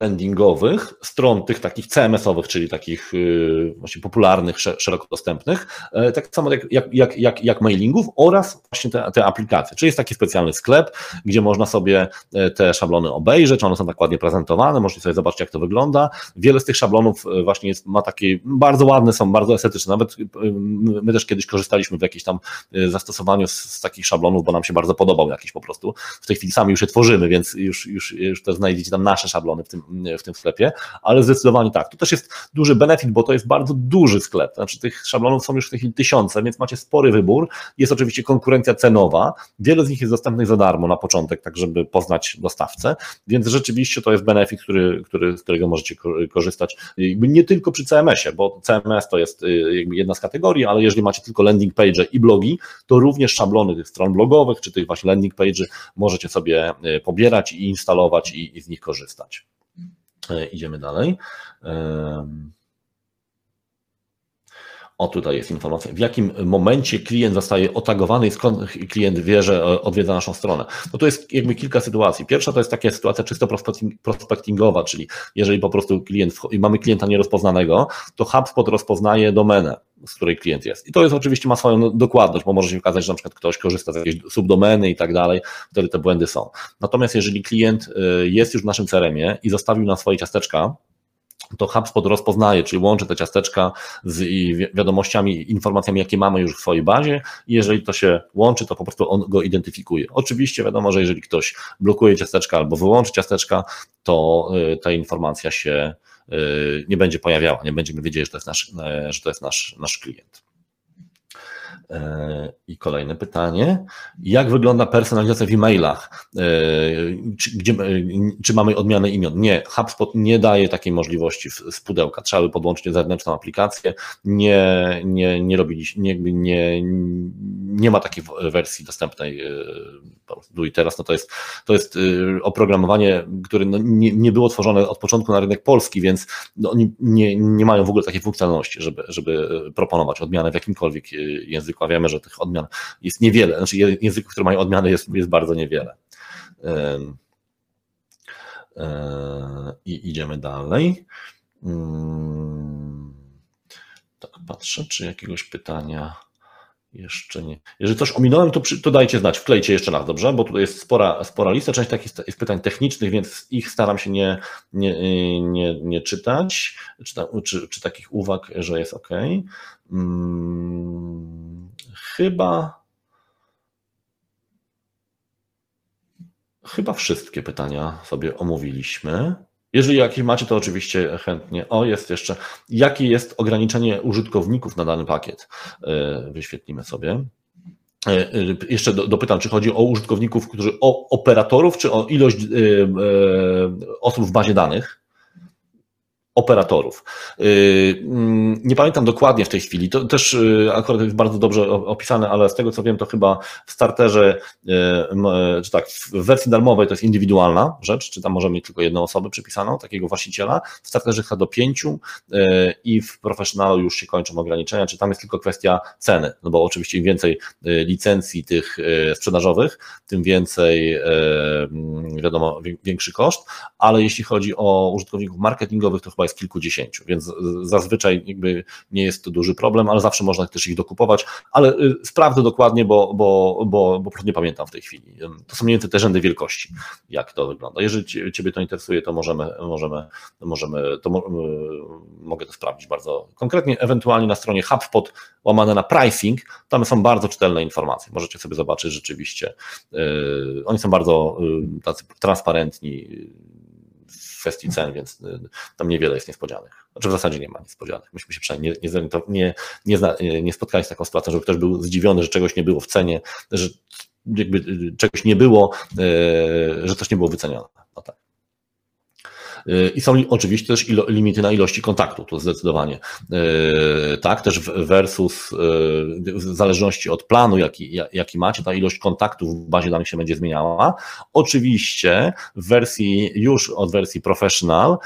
landingowych, stron tych takich CMS-owych, czyli takich y, właśnie popularnych, szeroko dostępnych, e, tak samo jak, jak, jak, jak mailingów oraz właśnie te, te aplikacje. Czyli jest taki specjalny sklep, gdzie można sobie e, te szablony obejrzeć, one są tak ładnie prezentowane, możecie sobie zobaczyć, jak to wygląda. Wiele z tych szablonów e, właśnie jest, ma takie, bardzo ładne są, bardzo estetyczne. Nawet my też kiedyś korzystaliśmy w jakimś tam zastosowaniu z, z takich szablonów, bo nam się bardzo podobał jakiś po prostu. W tej chwili sami już je tworzymy, więc już, już, już też znajdziecie tam nasze szablony w tym, w tym sklepie, ale zdecydowanie tak. To też jest duży benefit, bo to jest bardzo duży sklep. Znaczy tych szablonów są już w tej chwili tysiące, więc macie spory wybór. Jest oczywiście konkurencja cenowa. Wiele z nich jest dostępnych za darmo na początek, tak żeby poznać dostawcę, więc rzeczywiście to jest benefit, który, który, z którego możecie korzystać. Nie tylko przy CMS-ie, bo CMS to jest jakby jedna z kategorii, ale jeżeli macie tylko landing page i blogi, to również szablony tych stron blogowych, czy tych właśnie landing page możecie sobie y, pobierać i instalować i, i z nich korzystać. E, idziemy dalej. O, tutaj jest informacja, w jakim momencie klient zostaje otagowany i skąd klient wie, że e, odwiedza naszą stronę. No to jest jakby kilka sytuacji. Pierwsza to jest taka sytuacja czysto prospectingowa, czyli jeżeli po prostu klient, mamy klienta nierozpoznanego, to HubSpot rozpoznaje domenę, z której klient jest. I to jest oczywiście ma swoją dokładność, bo może się okazać, że na przykład ktoś korzysta z jakiejś subdomeny i tak dalej, wtedy te błędy są. Natomiast jeżeli klient e, jest już w naszym CRM-ie i zostawił na swoje ciasteczka, to HubSpot rozpoznaje, czyli łączy te ciasteczka z wiadomościami, informacjami, jakie mamy już w swojej bazie i jeżeli to się łączy, to po prostu on go identyfikuje. Oczywiście wiadomo, że jeżeli ktoś blokuje ciasteczka albo wyłączy ciasteczka, to y, ta informacja się y, nie będzie pojawiała, nie będziemy wiedzieli, że to jest nasz, y, że to jest nasz, nasz klient. I kolejne pytanie. Jak wygląda personalizacja w e-mailach? Czy, gdzie, czy mamy odmianę imion? Nie, HubSpot nie daje takiej możliwości z pudełka. Trzeba by podłączyć zewnętrzną aplikację. Nie, nie, nie robiliśmy, nie, nie, nie ma takiej wersji dostępnej e, tu i teraz. No to jest, to jest e, oprogramowanie, które no nie, nie było tworzone od początku na rynek polski, więc no oni nie, nie mają w ogóle takiej funkcjonalności, żeby, żeby proponować odmianę w jakimkolwiek języku języku, a wiemy, że tych odmian jest niewiele, znaczy języków, które mają odmiany jest, jest bardzo niewiele. I idziemy dalej. Mm, tak, patrzę, czy jakiegoś pytania jeszcze nie. Jeżeli coś ominąłem, to, to dajcie znać, wklejcie jeszcze raz, dobrze? Bo tutaj jest spora, spora lista, część takich jest pytań technicznych, więc ich staram się nie, nie, nie, nie czytać, czy, czy, czy takich uwag, że jest ok. Hmm, chyba. Chyba wszystkie pytania sobie omówiliśmy. Jeżeli jakieś macie, to oczywiście chętnie. O, jest jeszcze. Jakie jest ograniczenie użytkowników na dany pakiet? E, wyświetlimy sobie. E, e, jeszcze dopytam, czy chodzi o użytkowników, którzy o operatorów, czy o ilość osób w bazie danych? Operatorów. Y, mm, nie pamiętam dokładnie w tej chwili, to też y, akurat jest bardzo dobrze opisane, ale z tego co wiem, to chyba w starterze, y, czy tak, w wersji darmowej to jest indywidualna rzecz, czy tam możemy mieć tylko jedną osobę przypisaną, takiego właściciela, w starterze chyba do pięciu i w profesjonalu już się kończą ograniczenia, czy tam jest tylko kwestia ceny, no bo oczywiście im więcej licencji tych sprzedażowych, tym więcej, mm, wiadomo, większy koszt, ale jeśli chodzi o użytkowników marketingowych, to chyba jest kilkudziesięciu, więc zazwyczaj jakby nie jest to duży problem, ale zawsze można też ich dokupować, ale sprawdzę dokładnie, bo, bo, bo, bo nie pamiętam w tej chwili. To są mniej więcej te rzędy wielkości, jak to wygląda. Jeżeli Ciebie to interesuje, to możemy, możemy, możemy to mo mogę to sprawdzić bardzo konkretnie, ewentualnie na stronie HubSpot łamane na pricing, tam są bardzo czytelne informacje. Możecie sobie zobaczyć rzeczywiście. Yy, oni są bardzo tacy transparentni w kwestii cen, więc yy, tam niewiele jest niespodzianych. Znaczy w zasadzie nie ma niespodzianek. Myśmy się przynajmniej nie, nie, nie, nie, nie spotkali z taką sytuacją, żeby ktoś był zdziwiony, że czegoś nie było w cenie, że jakby czegoś nie było, że coś nie było wycenione. Y, I są oczywiście też ilo, limity na ilości kontaktów, to zdecydowanie. Y, tak, też versus y, w zależności od planu, jaki, jaki macie, ta ilość kontaktów w bazie danych się będzie zmieniała. Oczywiście w wersji, już od wersji professional,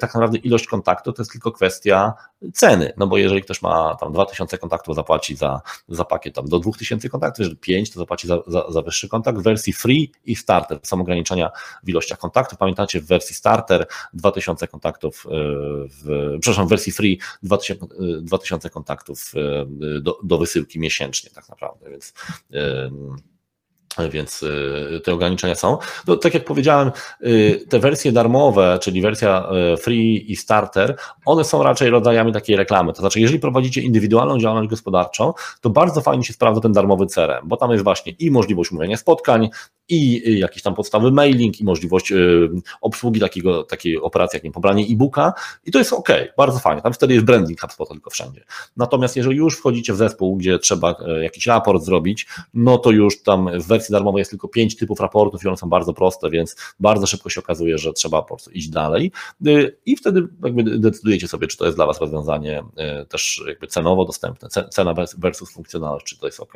tak naprawdę ilość kontaktów to jest tylko kwestia ceny, no bo jeżeli ktoś ma tam 2000 kontaktów, zapłaci za, za pakiet tam do 2000 kontaktów, jeżeli 5, to zapłaci za, za, za wyższy kontakt. W wersji free i starter są ograniczenia w ilościach kontaktów. Pamiętacie, w wersji starter 2000 kontaktów, e, w, przepraszam, w wersji free 2000, 2000 e, kontaktów e, do, do wysyłki miesięcznie tak naprawdę, więc więc te ograniczenia są. No, tak jak powiedziałem, te wersje darmowe, czyli wersja free i starter, one są raczej rodzajami takiej reklamy. To znaczy, jeżeli prowadzicie indywidualną działalność gospodarczą, to bardzo fajnie się sprawdza ten darmowy CRM, bo tam jest właśnie i możliwość umówienia spotkań, i jakiś tam podstawy mailing, i możliwość y, obsługi takiego, takiej operacji jak nie pobranie e-booka i to jest ok, bardzo fajnie. Tam wtedy jest branding HubSpot tylko wszędzie. Natomiast jeżeli już wchodzicie w zespół, gdzie trzeba jakiś raport zrobić, no to już tam w wersji darmowej jest tylko pięć typów raportów i one są bardzo proste, więc bardzo szybko się okazuje, że trzeba po prostu iść dalej y, i wtedy jakby decydujecie sobie, czy to jest dla Was rozwiązanie e, też jakby cenowo dostępne, cena versus funkcjonalność, czy to jest ok.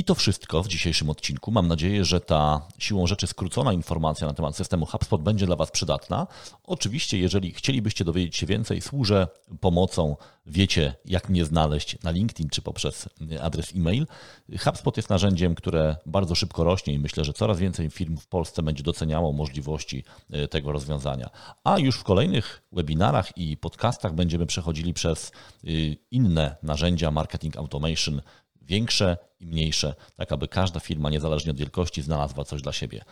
I to wszystko w dzisiejszym odcinku. Mam nadzieję, że ta siłą rzeczy skrócona informacja na temat systemu HubSpot będzie dla Was przydatna. Oczywiście, jeżeli chcielibyście dowiedzieć się więcej, służę pomocą. Wiecie, jak mnie znaleźć na LinkedIn czy poprzez adres e-mail. HubSpot jest narzędziem, które bardzo szybko rośnie i myślę, że coraz więcej firm w Polsce będzie doceniało możliwości e, tego rozwiązania. A już w kolejnych webinarach i podcastach będziemy przechodzili przez e, inne narzędzia marketing automation większe i mniejsze, tak aby każda firma, niezależnie od wielkości, znalazła coś dla siebie.